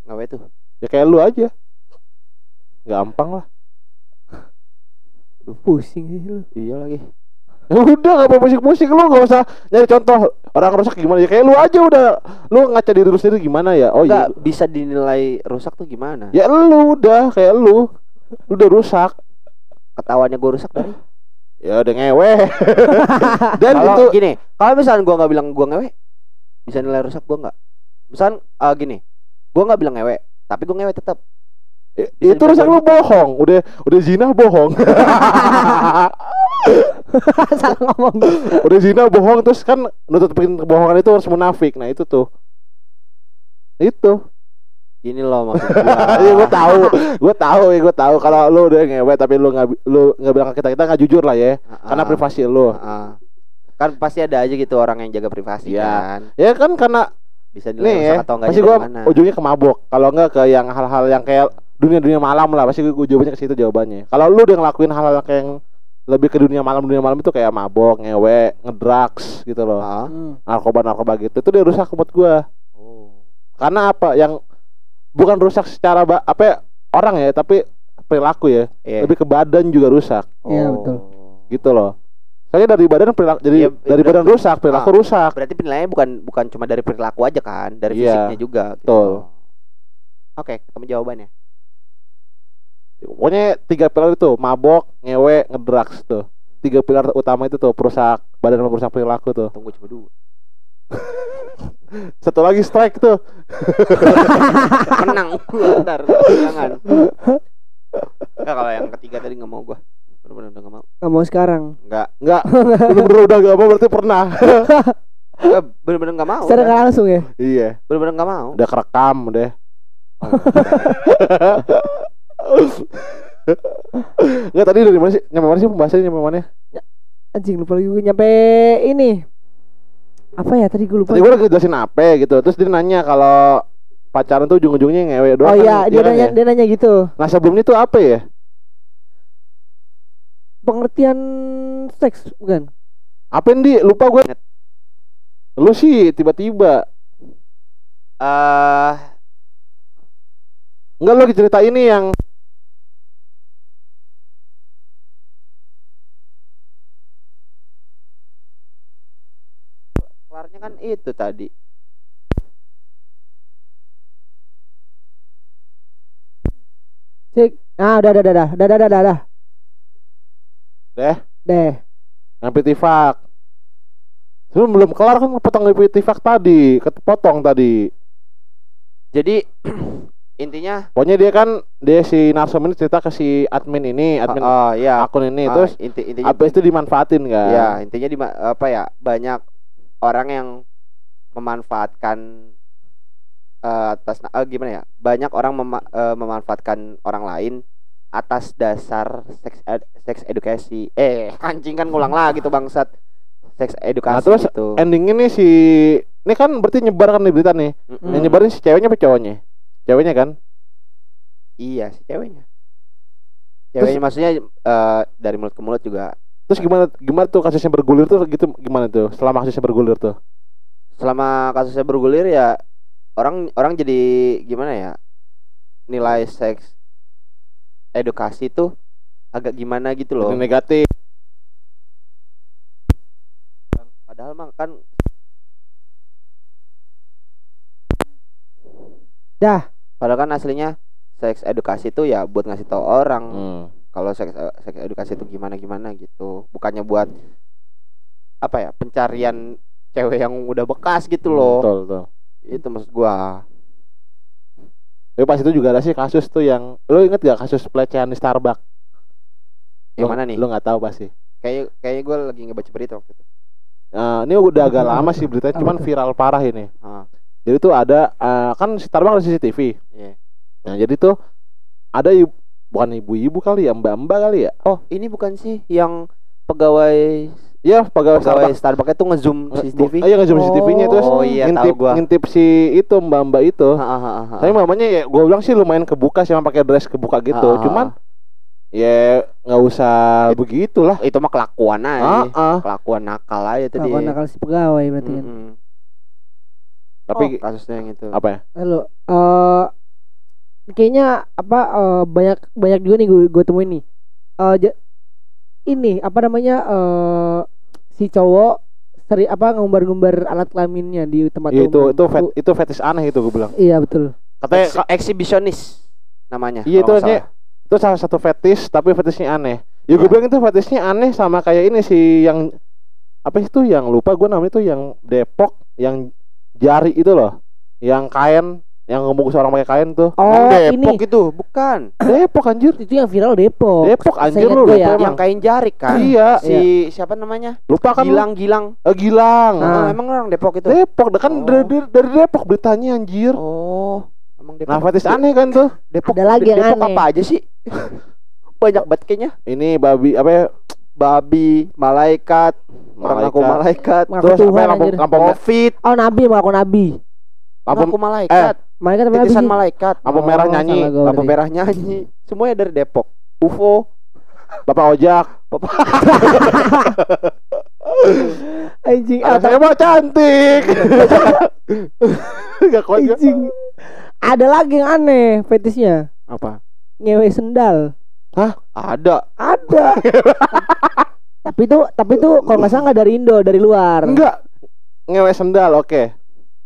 ngawe tuh Ya kayak lu aja. Gampang lah. Pusing sih lu. iya lagi. Ya udah gak apa musik-musik lu gak usah nyari contoh orang rusak gimana. Ya kayak lu aja udah. Lu ngaca diri lu sendiri gimana ya? Oh iya. Bisa dinilai rusak tuh gimana? Ya lu udah kayak lu. Lu udah rusak. Ketawanya gue rusak dari ya udah ngewe. Dan kalau itu gini kalau misalnya gue nggak bilang gue ngewe bisa nilai rusak gue nggak? Misalnya ah, gini gue nggak bilang ngewe tapi gue ngewe tetap i- bisa itu rusak lu bohong. Udah udah zina bohong. Salah ngomong. udah zina bohong terus kan nutupin kebohongan itu harus munafik. Nah itu tuh. Itu. Gini loh maksud gue Iya gue tahu, gue tahu ya gue tahu. Kalau lu udah ngewe tapi lu nggak lu nggak bilang ke kita kita nggak jujur lah ya. Karena privasi lu. kan pasti ada aja gitu orang yang jaga privasi Iya. kan. Ya kan karena bisa nih ya rusak atau enggak pasti gue ujungnya ke mabok. Kalau nggak ke yang hal-hal yang kayak dunia-dunia malam lah pasti gue jawabannya ke situ jawabannya. Kalau lu udah ngelakuin hal-hal kayak yang lebih ke dunia malam dunia malam itu kayak mabok, ngewe, ngedrugs gitu loh. Hmm. Narkoba narkoba gitu itu dia rusak buat gue. oh. Karena apa? Yang bukan rusak secara ba- apa ya, orang ya tapi perilaku ya. Iya. Lebih ke badan juga rusak. Iya, Oh. betul. gitu loh. Soalnya dari badan perilaku jadi Iya, dari badan rusak, perilaku Ah. rusak. berarti penilaiannya bukan bukan cuma dari perilaku aja kan dari Iya, fisiknya juga gitu. betul. oke ketemu jawabannya Pokoknya tiga pilar itu, mabok, ngewe, ngedrugs tuh. Tiga pilar utama itu tuh perusak badan perusak perilaku tuh. tunggu cuma dua Satu lagi strike tuh. menang gua ntar jangan Nggak, kalau yang ketiga tadi nggak mau gua bener-bener udah nggak mau Gak mau sekarang. nggak Enggak. Bener-bener udah gak mau berarti pernah. bener-bener nggak mau Secara udah. nggak langsung ya. iya, bener-bener nggak mau udah kerekam udah. Enggak tadi dari mana sih? Nyampe mana sih pembahasannya nyampe mana? Anjing lupa lagi gue nyampe ini. Apa ya tadi gue lupa. Tadi gue lagi jelasin apa gitu. Terus dia nanya kalau pacaran tuh ujung-ujungnya ngewe doang. Oh kan, iya, dia kan nanya ya? dia nanya gitu. Nah sebelumnya tuh apa ya? Pengertian seks bukan? Apa di? Lupa gue. Lu sih tiba-tiba. eh Enggak lu lagi cerita ini yang kelarnya kan itu tadi Cek. Ah, udah udah udah udah udah udah udah. Deh. Deh. Yang pitifak. Sebelum belum kelar kan potong pitifak tadi, kepotong tadi. Jadi intinya Pokoknya dia kan dia si narsum ini cerita ke si admin ini, admin oh iya akun ini Ah, terus inti intinya habis itu dimanfaatin kan. ya intinya di apa ya banyak orang yang memanfaatkan eh, atas eh, gimana ya banyak orang mema- eh, memanfaatkan orang lain atas dasar seks ed- seks edukasi eh anjing kan ngulang lagi tuh bangsat seks edukasi Nah, terus gitu Ending ini si ini kan berarti nyebar kan di berita nih. Mm-mm. Yang nyebarin si ceweknya apa cowoknya? Ceweknya kan? iya si ceweknya ceweknya maksudnya eh, dari mulut ke mulut juga Terus gimana gimana tuh kasusnya bergulir tuh gitu gimana tuh? Selama kasusnya bergulir tuh. selama kasusnya bergulir ya orang orang jadi gimana ya nilai seks edukasi tuh agak gimana gitu loh Jadi negatif. padahal mah kan Dah. padahal kan aslinya seks edukasi tuh ya buat ngasih tahu orang Hmm. kalau seks seks edukasi itu gimana gimana gitu bukannya buat apa ya pencarian cewek yang udah bekas gitu loh Betul, betul. itu maksud gua Tapi pas itu juga ada sih kasus tuh yang lo inget gak kasus pelecehan di Starbucks? yang Lo- mana nih Lo nggak tahu pasti. kayak kayaknya gua lagi ngebaca berita waktu itu Nah, ini udah agak lama sih beritanya, cuman viral parah ini. Ah. Jadi tuh ada eh, kan Starbucks ada CCTV. Iya. Nah, jadi tuh ada ibu, bukan ibu-ibu kali ya, mbak-mbak kali ya. oh ini bukan sih yang pegawai Iya, pegawai pegawai Starbucks. Starbucks itu ngezoom CCTV Iya, ngezoom CCTV-nya terus oh iya ngintip, tahu gua ngintip si itu mbak-mbak itu. Ha, ha, ha, ha. Tapi mamanya ya gue bilang sih lumayan kebuka sih sama pakai dress kebuka gitu. Ah, ah, Cuman ya nggak usah begitulah. itu mah kelakuan aja ah. kelakuan nakal aja Nakal dia nakal si pegawai berarti kan. Mm-mm. Tapi Oh, kasusnya yang itu apa ya? Halo. eh kayaknya apa eh, banyak banyak juga nih gue gue temuin nih. Eh ja- ini apa namanya eh si cowok seri apa ngumbar-ngumbar alat kelaminnya di tempat Ya, itu umum. itu fet, itu fetish aneh itu gue bilang. Iya betul. Katanya eksibisionis namanya Iya itu hanya itu salah satu fetish tapi fetishnya aneh. Ya gue Ya. bilang itu fetishnya aneh sama kayak ini sih yang apa itu yang lupa gue namanya itu yang Depok yang jari itu loh, yang kain yang ngebungkus orang pakai kain tuh. Oh Yang ini Depok itu bukan Depok anjir. itu yang viral Depok. Depok anjir lu ya. emang. yang kain jarik kan Iya, si siapa namanya lupa kan lu? Gilang Gilang Eh, Gilang. Nah. Oh, emang orang Depok itu Depok kan Oh. dari, dari, dari Depok beritanya anjir. oh emang Depok Nah, fetish aneh kan tuh. Depok Ada lagi yang Depok aneh. apa aja sih banyak banget kayaknya Ini babi apa ya? babi malaikat orang aku malaikat Ngaku Terus apa Tuhan ya, lampu, anjir. lampu, covid Oh nabi mengaku nabi. lampu, aku malaikat Mereka tapi nabi titisan sih. malaikat lampu Oh, merah nyanyi. salah gua lampu merah nyanyi semuanya dari Depok UFO Bapak ojak. Anjing. Anak saya mah cantik. Gak kuat. Anjing. Ada lagi yang aneh fetisnya. apa Ngewe sendal. ada Ada. tapi itu tapi itu kalau nggak salah nggak dari Indo, dari luar. Enggak. Ngewe sendal, oke.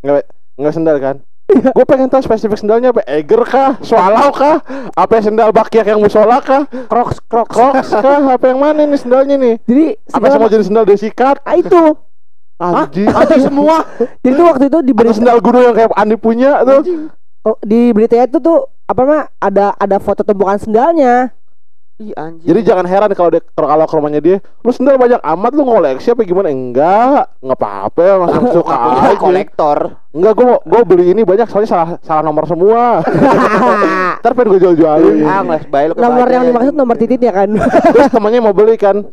Ngewe ngewe sendal kan. Gue pengen tahu spesifik sendalnya apa? Eger kah? Swallow kah? Apa sendal bakiak yang musola kah? Crocs, crocs, crocs kah? Apa yang mana nih sendalnya nih? Jadi Apa semua jenis sendal desikat? Ah, itu. Anjing. ada semua Jadi itu waktu itu di Ada berita sendal gunung yang kayak Andi punya tuh. oh, di berita itu tuh apa mah ada ada foto tumpukan sendalnya. Ih anjir Jadi jangan heran kalau dia kalau ke rumahnya dia, lu sendal banyak amat lu ngoleksi apa gimana? Enggak, enggak apa-apa ya, langsung suka aja. kolektor Enggak, gua gua beli ini banyak soalnya salah salah nomor semua. Ntar pengen gue jual-jualin. ah ngeles bayi lu nomor yang dimaksud nomor titiknya kan. Terus temannya mau beli kan.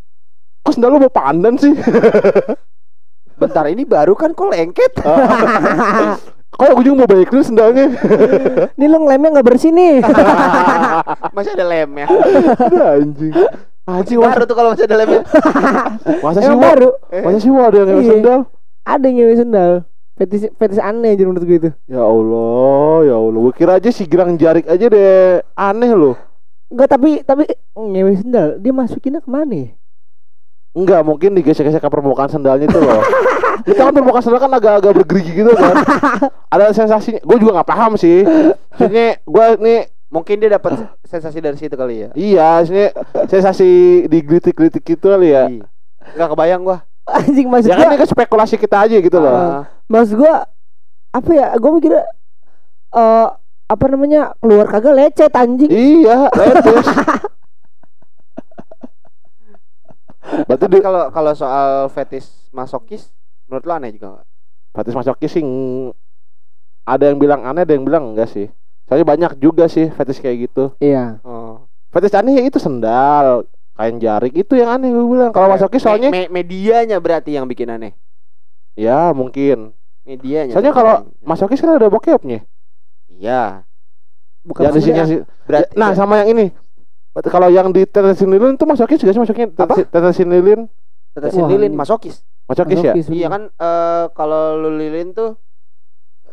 Kok sendal lu mau pandan sih? bentar ini baru kan kok lengket Kok ujung mau balik dulu sendalnya? Nih lu ngelemnya nggak bersih nih. masih ada lemnya Ada anjing. Anjing baru tuh kalau masih ada lemnya masa sih baru Masa sih ada yang ngewe Iya. sendal? ada yang ngewe sendal. Fetis fetis aneh aja menurut gue itu. Ya Allah, ya Allah. Gue kira aja si girang jarik aja deh. Aneh loh. Enggak tapi tapi ngewe sendal dia masukinnya ke mana? Enggak, mungkin digesek-gesek ke permukaan sandalnya itu loh. itu kan permukaan sandal kan agak-agak bergerigi gitu kan. Ada sensasinya. Gue juga nggak paham sih. Maksudnya gue nih mungkin dia dapat sensasi dari situ kali ya iya, maksudnya sensasi digelitik-gelitik gitu kali ya. Iya. Nggak kebayang gua. anjing maksud Ya kan ini kan spekulasi kita aja gitu loh. Ah, maksud gua apa ya gua mikir eh apa namanya keluar kagak lecet anjing Iya, letus. Berarti Tapi di kalau kalau soal fetis masokis menurut lo aneh juga nggak? Fatis Masokis sih ada yang bilang aneh, ada yang bilang enggak sih. Soalnya banyak juga sih fetis kayak gitu. iya Oh. Fetis aneh ya itu sendal, kain jarik itu yang aneh gue bilang. Kalau masokis soalnya Me- me- medianya berarti yang bikin aneh. ya mungkin. Medianya. Soalnya berarti. kalau masokis kan ada bokepnya. iya. bukan Yang di sini sih. Nah, sama yang ini. Berarti Kalau yang di tetesin lilin itu masokis juga sih masuknya Apa? Tetesi- tetesin lilin. tetesin Wah, lilin ini. masokis. Masokis ya? Masokis, Iya kan eh kalau lu lilin tuh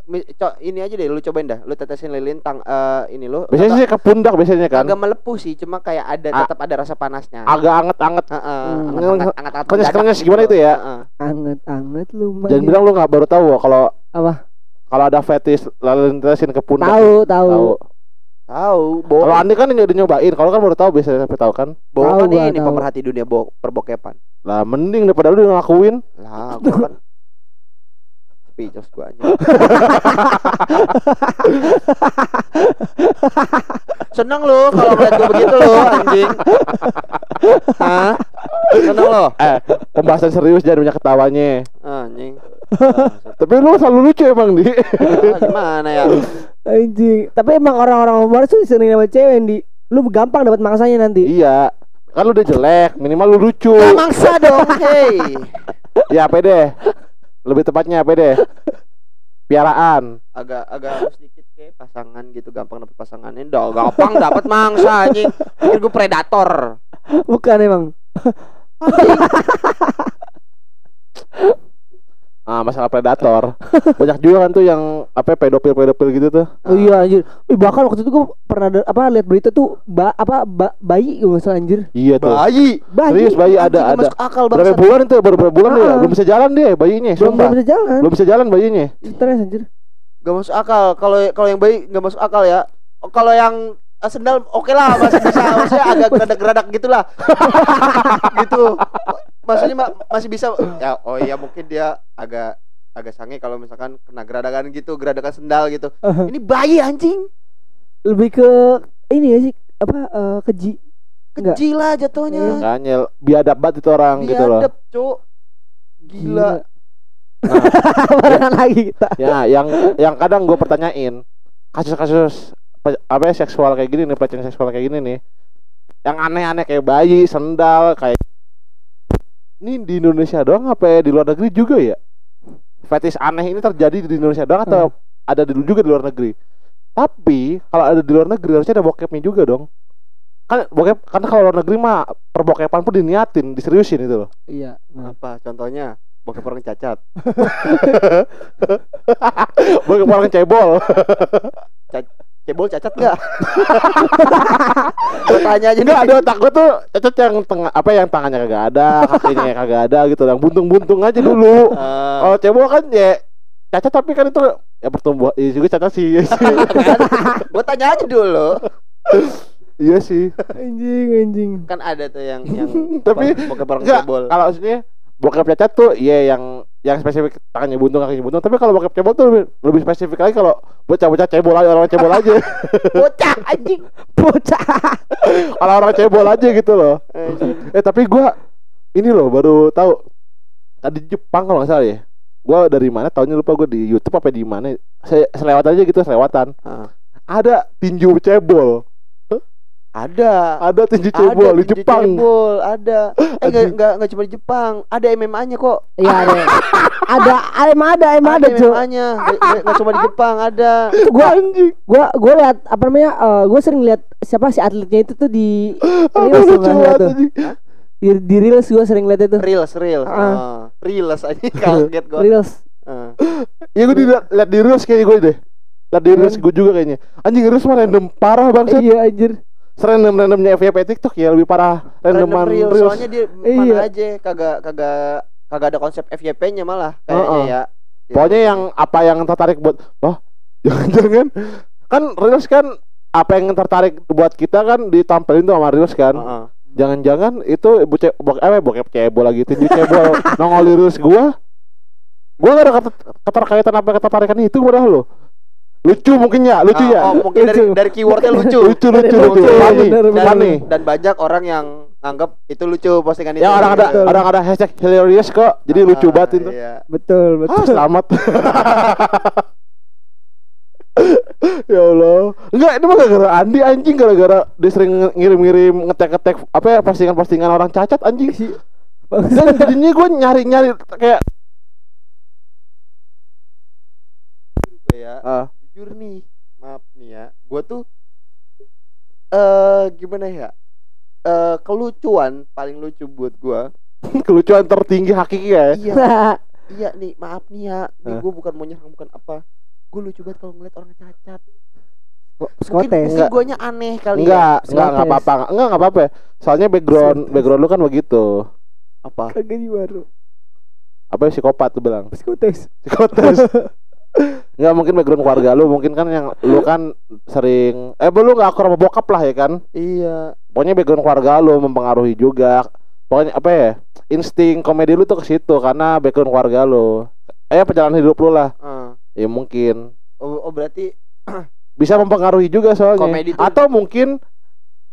mi- co- ini aja deh lu cobain dah. Lu tetesin lilin tang eh ini lu Biasanya sih ke pundak biasanya kan. kagak melepuh sih, cuma kayak ada A- tetap ada rasa panasnya. Agak anget-anget. Heeh, anget-anget anget-anget Krenyes-krenyes mendadak gimana itu ya? Heeh. anget-anget lu Jangan bilang lu nggak baru tahu kalau Apa? kalau ada fetis lalu tetesin ke pundak. tahu tahu Tahu. Kalau. Andi kan udah nyobain, kalau kan baru tahu biasanya sampai tahu kan. Bohong kan Tahu gua, ini tahu. pemerhati dunia bo perbokepan. Lah mending daripada lu ngelakuin. Lah, gua kan speechless gua aja. Seneng lu kalau ngeliat gua begitu lu anjing. Hah? Seneng lu? Eh, pembahasan serius jangan banyak ketawanya. Anjing. Tapi lu selalu lucu emang di. Ah, gimana ya? anjing tapi emang orang-orang humor tuh sering sama cewek di lu gampang dapat mangsanya nanti iya. Kan lu udah jelek, minimal lu lucu. Nah, mangsa dong, hey. Ya pede. Lebih tepatnya pede. Piaraan. Agak agak harus dikit kayak pasangan gitu gampang dapet pasangannya. Dah gampang dapet mangsa anjing. Pikir gua predator. bukan emang Ah, masalah predator. Banyak juga kan tuh yang apa pedofil-pedofil gitu tuh. oh iya anjir Ih, bahkan waktu itu gua pernah ada, apa lihat berita tuh ba, apa ba, bayi gue nggak salah anjir Iya tuh. Bayi. bayi Serius bayi ada nggak ada. masuk akal Berapa bulan itu? Baru berapa bulan dia? Ah. Belum bisa jalan dia bayinya, belum bisa jalan Belum bisa jalan bayinya. stres anjir Gak masuk akal. Kalau kalau yang bayi nggak masuk akal ya. Oh, Kalau yang eh, sendal oke lah masih bisa maksudnya agak geradak-geradak gitulah. gitu. Maksudnya ma- masih bisa ya oh iya mungkin dia agak agak sange kalau misalkan kena geradakan gitu, geradakan sendal gitu. Ini bayi anjing. lebih ke ini ya sih apa eh, keji. Kecil lah jatuhnya. Makanya biadab banget itu orang gitu loh. Biadab, Cuk. Gila. barengan lagi kita Ya, yang yang kadang gue pertanyain kasus-kasus apa ya, seksual kayak gini nih, pelecehan seksual kayak gini nih. Yang aneh-aneh kayak bayi, sendal, kayak ini di Indonesia doang apa ya di luar negeri juga ya? Fetis aneh ini terjadi di Indonesia doang atau ada di juga di luar negeri? Tapi kalau ada di luar negeri harusnya ada bokepnya juga dong. Kan bokep karena kalau luar negeri mah perbokepan pun diniatin, diseriusin itu loh. iya nah. Apa contohnya? Bokep orang cacat. Bokep orang cebol. Cebol cacat enggak? Gua tanya aja Enggak ada otak gue tuh cacat yang tengah apa yang tangannya kagak ada, kakinya kagak ada gitu, yang buntung-buntung aja dulu. Kalau cebol kan ya cacat tapi kan itu ya pertumbuhan iya juga cacat sih. Iya sih. gue tanya aja dulu. iya sih. anjing anjing Kan ada tuh yang yang Tapi bokep orang cebol. kalau maksudnya bokep cacat tuh iya yang yang spesifik tangannya buntung kakinya buntung. Tapi kalau bokep cebol tuh lebih, lebih spesifik lagi kalau bocah-bocah cebol aja orang cebol aja. Bocah anjing. bocah. Kalau orang cebol aja gitu loh. Eh tapi gua ini loh baru tahu. Tadi di Jepang kalau nggak salah ya. Gua dari mana tahunnya lupa gua di YouTube apa di mana. Saya selewat aja gitu selewatan. Ah. ada tinju cebol Ada. ada tinju cebol Ada di tinju Jepang Cebol, ada. Eh enggak enggak enggak cuma di Jepang, ada MMA-nya kok. iya ada ada emang ada emang ada cuy MMA-nya. Enggak cuma di Jepang, ada. gua gua gua lihat apa namanya eh, gua sering lihat siapa si atletnya itu tuh di reels tuh anjing. di, di reels gua sering lihat itu Reels, reels. Ah. Ah. Reels aja kaget gua. reels Ah. Iya gue dilihat lihat di reels kayaknya gue deh. Lihat di reels gue juga kayaknya. Anjing reels mah random parah banget. iya anjir Serandom randomnya FYP TikTok ya lebih parah randoman Random reels. reels. Soalnya dia Iya. mana aja kagak kagak kagak ada konsep FYP-nya malah kayaknya Heeh. ya. Pokoknya yang apa yang tertarik buat oh jangan-jangan kan reels kan apa yang tertarik buat kita kan ditampilin tuh sama reels kan. Heeh. Jangan-jangan itu ibu ce bok eh bokep cebol lagi tinju cebol nongol reels gua. Gua gak ada keterkaitan apa ketertarikan itu padahal lo. Lucu mungkin ya, lucu Ah, ya. oh, mungkin dari Lucu. dari keywordnya lucu lucu lucu lucu. Lucu, Funny, bener, bener. funny. dan banyak orang yang nganggap itu lucu postingan itu Ya orang ada Betul. orang ada hashtag hilarious kok. Jadi lucu Ah, banget itu. iya. Betul, Ah, betul. selamat. ya Allah. Enggak, ini mah gara-gara Andi anjing gara-gara dia sering ngirim-ngirim ngetek-ngetek apa ya postingan-postingan orang cacat anjing. Dan jadinya gue nyari-nyari kayak ya ah, jujur nih maaf nih ya gue tuh eh gimana ya eh kelucuan paling lucu buat gue kelucuan tertinggi hakiki ya. iya iya nih maaf nih ya nih gue bukan mau nyerang bukan apa gue lucu banget kalau ngeliat orang cacat Psikotes. mungkin guanya aneh kali Enggak, ya enggak enggak apa-apa. Enggak enggak apa-apa. Soalnya background background lu kan begitu. apa Kagak di baru. Apa ya, psikopat tuh bilang. Psikotes. Psikotes. Enggak mungkin background keluarga lu mungkin kan yang lu kan sering eh lu nggak akur sama bokap lah ya kan. iya. Pokoknya background keluarga lu mempengaruhi juga. Pokoknya apa ya insting komedi lu tuh ke situ karena background keluarga lu. Eh perjalanan hidup lu lah. Eh. ya mungkin. Oh, oh berarti bisa mempengaruhi juga soalnya. Komedi tuh- atau mungkin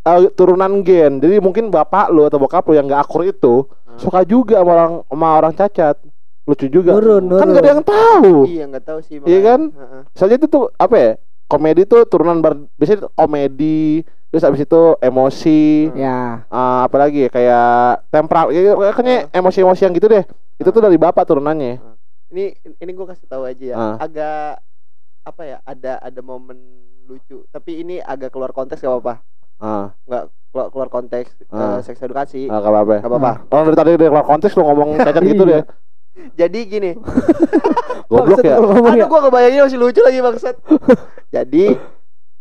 eh, turunan gen. Jadi mungkin bapak lu atau bokap lu yang gak akur itu Hmm. suka juga sama orang sama orang cacat lucu juga Nurun, kan nurun. gak ada yang tahu iya nggak tahu sih Iya makanya. kan? Heeh. soalnya itu tuh apa ya komedi tuh turunan bar biasanya komedi terus abis itu emosi Ya. Eh, apa lagi ya, kayak tempera ya, kayaknya emosi-emosi yang gitu deh itu tuh dari bapak turunannya ini ini gue kasih tahu aja ya Ah. agak apa ya ada ada momen lucu tapi ini agak keluar konteks gak apa-apa ah nggak keluar, keluar konteks Ah. eh, seks edukasi ah, gak apa-apa gak apa-apa orang dari tadi dari keluar konteks lu ngomong cacat gitu Iya. deh jadi gini. Goblok ya. aduh gue kebayanginnya masih lucu lagi maksud jadi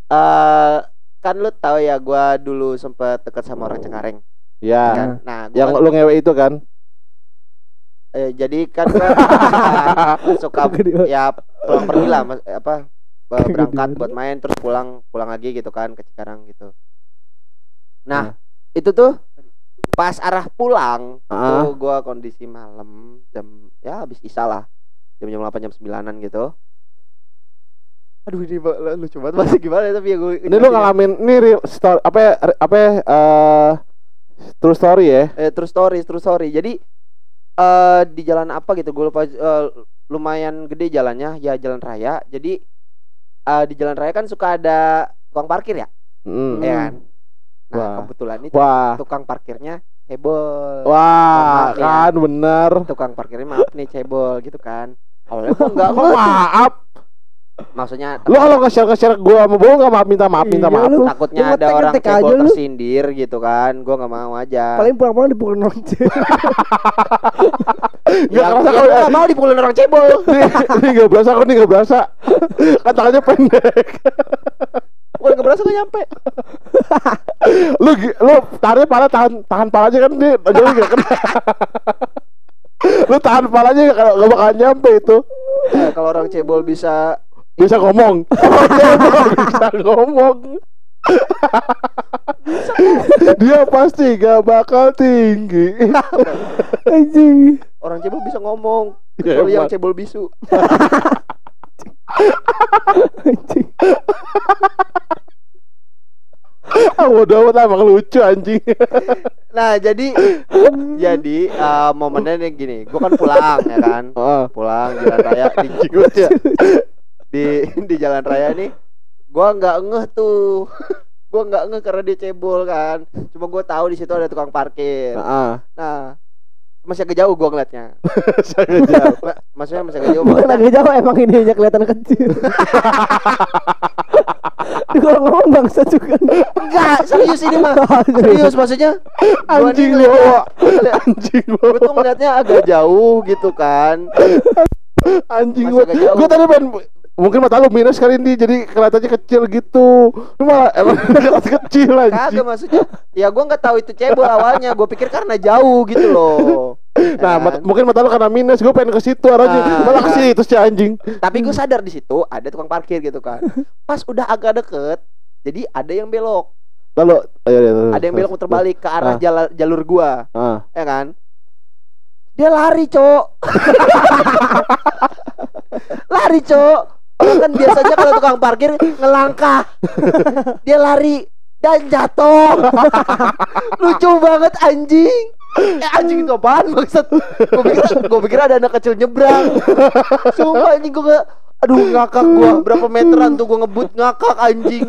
eh kan lu tahu ya gue dulu sempet deket sama orang Cengkareng. Ya. Kan? Nah gua yang kan- lu ngewe itu kan? Eh, jadi kan gue suka di- ya pulang pergi lah mas- apa eh, berangkat buat main terus pulang pulang lagi gitu kan ke Cikarang gitu. Nah Nah. itu tuh pas arah pulang Ah. tuh gua kondisi malam jam ya habis isa lah. Jam jam delapan jam sembilanan gitu. Aduh ini ba- lucu banget. Masih gimana ya, tapi ya gue ini lu ngalamin ini real story apa ya apa ya eh, true story ya? Eh, true story true story. Jadi eh di jalan apa gitu gue lupa eh, lumayan gede jalannya ya jalan raya. Jadi eh, di jalan raya kan suka ada tukang parkir ya? Mm. ya kan nah Wah. kebetulan itu wah tukang parkirnya cebol wah Maaf ya. kan bener tukang parkirnya maaf nih cebol gitu kan awalnya gua nggak Kok maaf maksudnya lu kalau nge-share nge-share gua mau bohong nggak maaf minta maaf minta Iya, maaf lu. takutnya Lu ada orang cebol lu. tersindir gitu kan gua nggak mau aja Paling pulang-pulang dipukul lonce. ya, kerasa ya kalau- gua nggak mau dipukulin orang cebol ini nggak berasa kok ini nggak berasa tangannya pendek gua nggak berasa gak nyampe. Lu lu tahannya pala tahan tahan palanya kan dia jadi nggak kena. Lu tahan palanya kalau nggak bakal nyampe itu. Eh, kalau orang cebol bisa bisa ngomong. Bisa ngomong. Dia pasti gak bakal tinggi. Anjing. orang cebol bisa ngomong. Ya, kalau yang cebol bisu Anjing. ah bodoh amat lah, emang lucu anjing. Nah jadi jadi eh, momennya nih gini gua kan pulang ya kan? Ah, pulang jalan raya di di di jalan raya nih gua nggak ngeh tuh. Gua nggak ngeh karena dia cebol kan. Cuma gua tahu di situ ada tukang parkir. Ah, nah masih agak jauh gua ngeliatnya. Saya jauh. Ma- maksudnya masih agak jauh. Bukan agak jauh emang ininya kelihatan kecil. Kalau ngomong bangsa juga. enggak serius ini mah. Serius. Maksudnya? Gua anjing bawa anjing gua. tuh ngeliatnya agak jauh gitu kan. Anjing Masih gua. agak gua tadi pengen mungkin mata lu minus kali ini jadi kelihatannya kecil gitu. Lu malah emang kelihatan kecil kagak anjing maksudnya ya gua nggak tahu itu cebol awalnya. Gua pikir karena jauh gitu loh. Nah Kan? mat- mungkin mata lu karena minus. Gua pengen ke situ arahnya. Ah. malah ke situ si anjing. Tapi gue sadar di situ ada tukang parkir gitu kan. Pas udah agak deket jadi ada yang belok. Lalu ayo, ayo, ayo, ada yang belok muter balik ke arah Ah. jala- jalur gua. Ah. ya kan? Dia lari cok. Lari cok Orang kan biasanya kalau tukang parkir ngelangkah. Dia lari dan jatuh. Lucu banget anjing. Eh anjing itu apaan maksud? Gue pikir gue pikir ada anak kecil nyebrang. Sumpah anjing gue nggak aduh ngakak gua. Berapa meteran tuh gua ngebut ngakak anjing.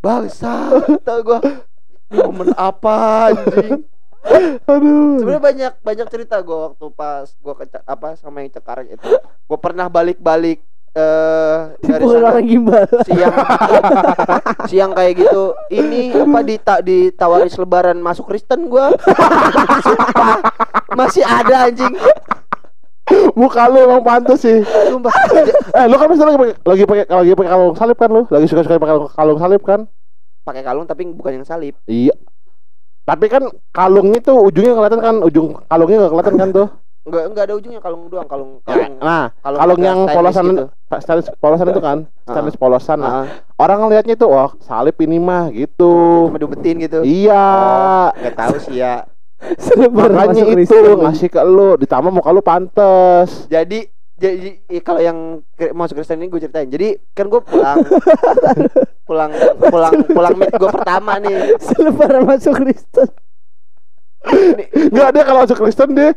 Bangsa tau gua. Momen apa anjing? Aduh. sebenarnya banyak banyak cerita gue waktu pas gue apa sama yang Cengkareng itu. Gue pernah balik-balik eh dari Bukan sana orang gimbal. siang siang kayak gitu ini apa dita ditawari selebaran masuk Kristen gue masih ada anjing Muka lu emang pantas sih. sumpah Eh, lu kan misalnya lagi pakai lagi pakai lagi pakai kalung salib kan lu? Lagi suka-suka pakai kalung- kalung salib kan? pakai kalung tapi bukan yang salib Iya. Tapi kan kalungnya tuh ujungnya kelihatan kan, ujung kalungnya nggak kelihatan kan tuh. Enggak enggak ada ujungnya kalung doang kalung Ya, kalung nah, kalung kalung yang polosan gitu. stainless polosan itu kan, stainless polosan. Nah, Ah, orang ngelihatnya tuh, wah salib ini mah gitu. cuma dubetin gitu Iya. nggak tahu sih ya Makanya itu Kristen. ngasih ke lu, ditambah muka lu pantes. jadi jadi eh, kalau yang masuk Kristen ini gue ceritain jadi kan gue pulang pulang pulang pulang meet gue pertama nih Selebaran masuk Kristen. Nih, Enggak dia kalau masuk Kristen dia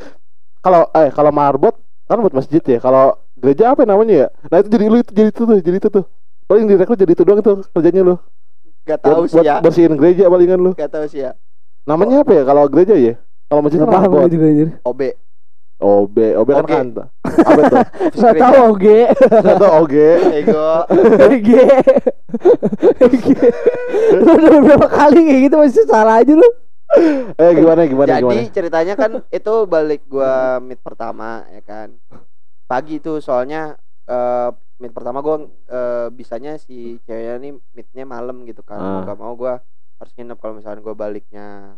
kalau eh kalau marbot kan buat masjid ya. Kalau gereja apa namanya ya? Nah itu jadi lu itu jadi itu tuh, jadi itu tuh. Paling direct lu jadi itu doang tuh kerjanya lu. gak tahu Buat, sih buat ya bersihin gereja palingan lu. gak tahu sih ya Namanya apa ya kalau gereja ya? Kalau masjid Gak kan marbot. juga anjir. OB OB, OB kan kanta. Apa tuh? Gak tau oge. Atau OG. ego Oge. Oge. Lu udah berapa kali kayak gitu masih salah aja lu. Eh gimana gimana jadi gimana? ceritanya kan itu balik gua meet pertama ya kan pagi tuh soalnya eh meet pertama gua eh, bisanya si ceweknya nih meetnya malam gitu kan mau Ah. gak mau gua harus nginep kalau misalnya gua baliknya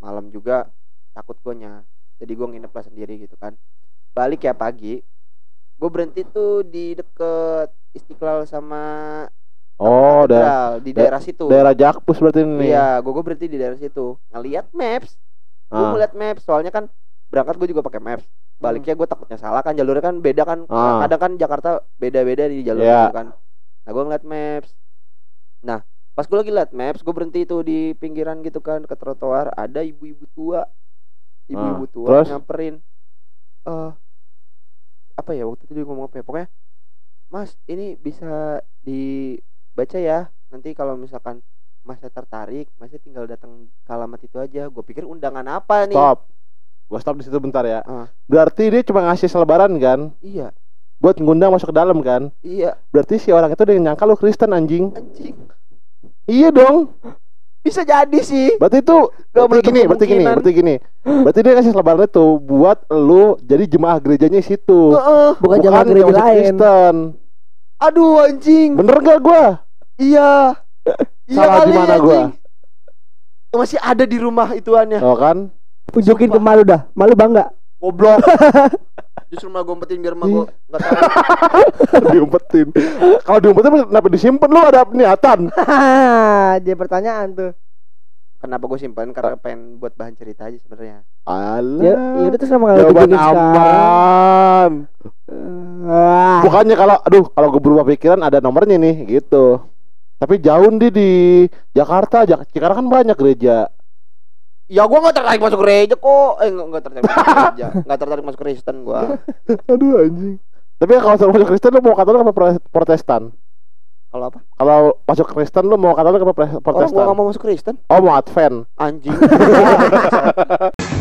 malam juga takut gua nya jadi gua nginep lah sendiri gitu kan balik ya pagi gue berhenti tuh di deket Istiqlal sama Oh, Katedral, daerah di da- daerah situ daerah Jakpus berarti ini. Iya, gue berhenti di daerah situ. Ngeliat maps, gue Ah. ngeliat maps. Soalnya kan berangkat gue juga pakai maps. Baliknya gue takutnya salah kan jalurnya kan beda kan. Ah. Kadang kan Jakarta beda-beda di jalur Iya. gitu kan. Nah gue ngeliat maps. Nah pas gue lagi liat maps, gue berhenti tuh di pinggiran gitu kan ke trotoar. Ada ibu-ibu tua, ibu-ibu Ah, tua terus? nyamperin. Eh apa ya waktu itu dia ngomong apa ya? Pokoknya, Mas ini bisa dibaca ya. Nanti kalau misalkan Masnya tertarik, Masnya tinggal datang ke alamat itu aja. Gue pikir undangan apa nih? Stop. Gua stop di situ bentar ya. Ah. Berarti dia cuma ngasih selebaran kan? Iya, Buat ngundang masuk ke dalam kan? iya, Berarti si orang itu dia nyangka lu Kristen anjing. anjing. Iya dong. Bisa jadi sih. Berarti itu Gak berarti gini, berarti gini, berarti gini. Berarti dia ngasih selebaran itu buat lu jadi jemaah gerejanya situ. Heeh. Bukan jamaah gereja yang masuk lain. Kristen. Aduh anjing. Bener gak gua? Iya. Iya Salah kali, gimana gua? anjing. Masih ada di rumah ituannya. Oh kan? Tunjukin ke malu dah. Malu bangga. Goblok. Justru malah gue umpetin biar mah gue nggak tahu. diumpetin. Kalau diumpetin kenapa disimpan lu ada niatan? Jadi pertanyaan tuh. Kenapa gue simpan? Karena pengen buat bahan cerita aja sebenarnya. Alah. Ya, ya udah terus nama kalau Jawaban aman. Ah. Bukannya kalau aduh kalau gue berubah pikiran ada nomornya nih gitu. Tapi jauh di di Jakarta, Jak Cikarang kan banyak gereja. Ya gue nggak tertarik masuk gereja kok. Eh nggak nggak tertarik masuk gereja. Nggak tertarik masuk Kristen gue. Aduh anjing. Tapi kalau suruh masuk Kristen lu mau Katolik apa Pro- Protestan? Kalau apa? Kalau masuk Kristen lu mau Katolik apa Pre- Orang gue Protestan? nggak mau masuk Kristen. Oh mau Advent. Anjing.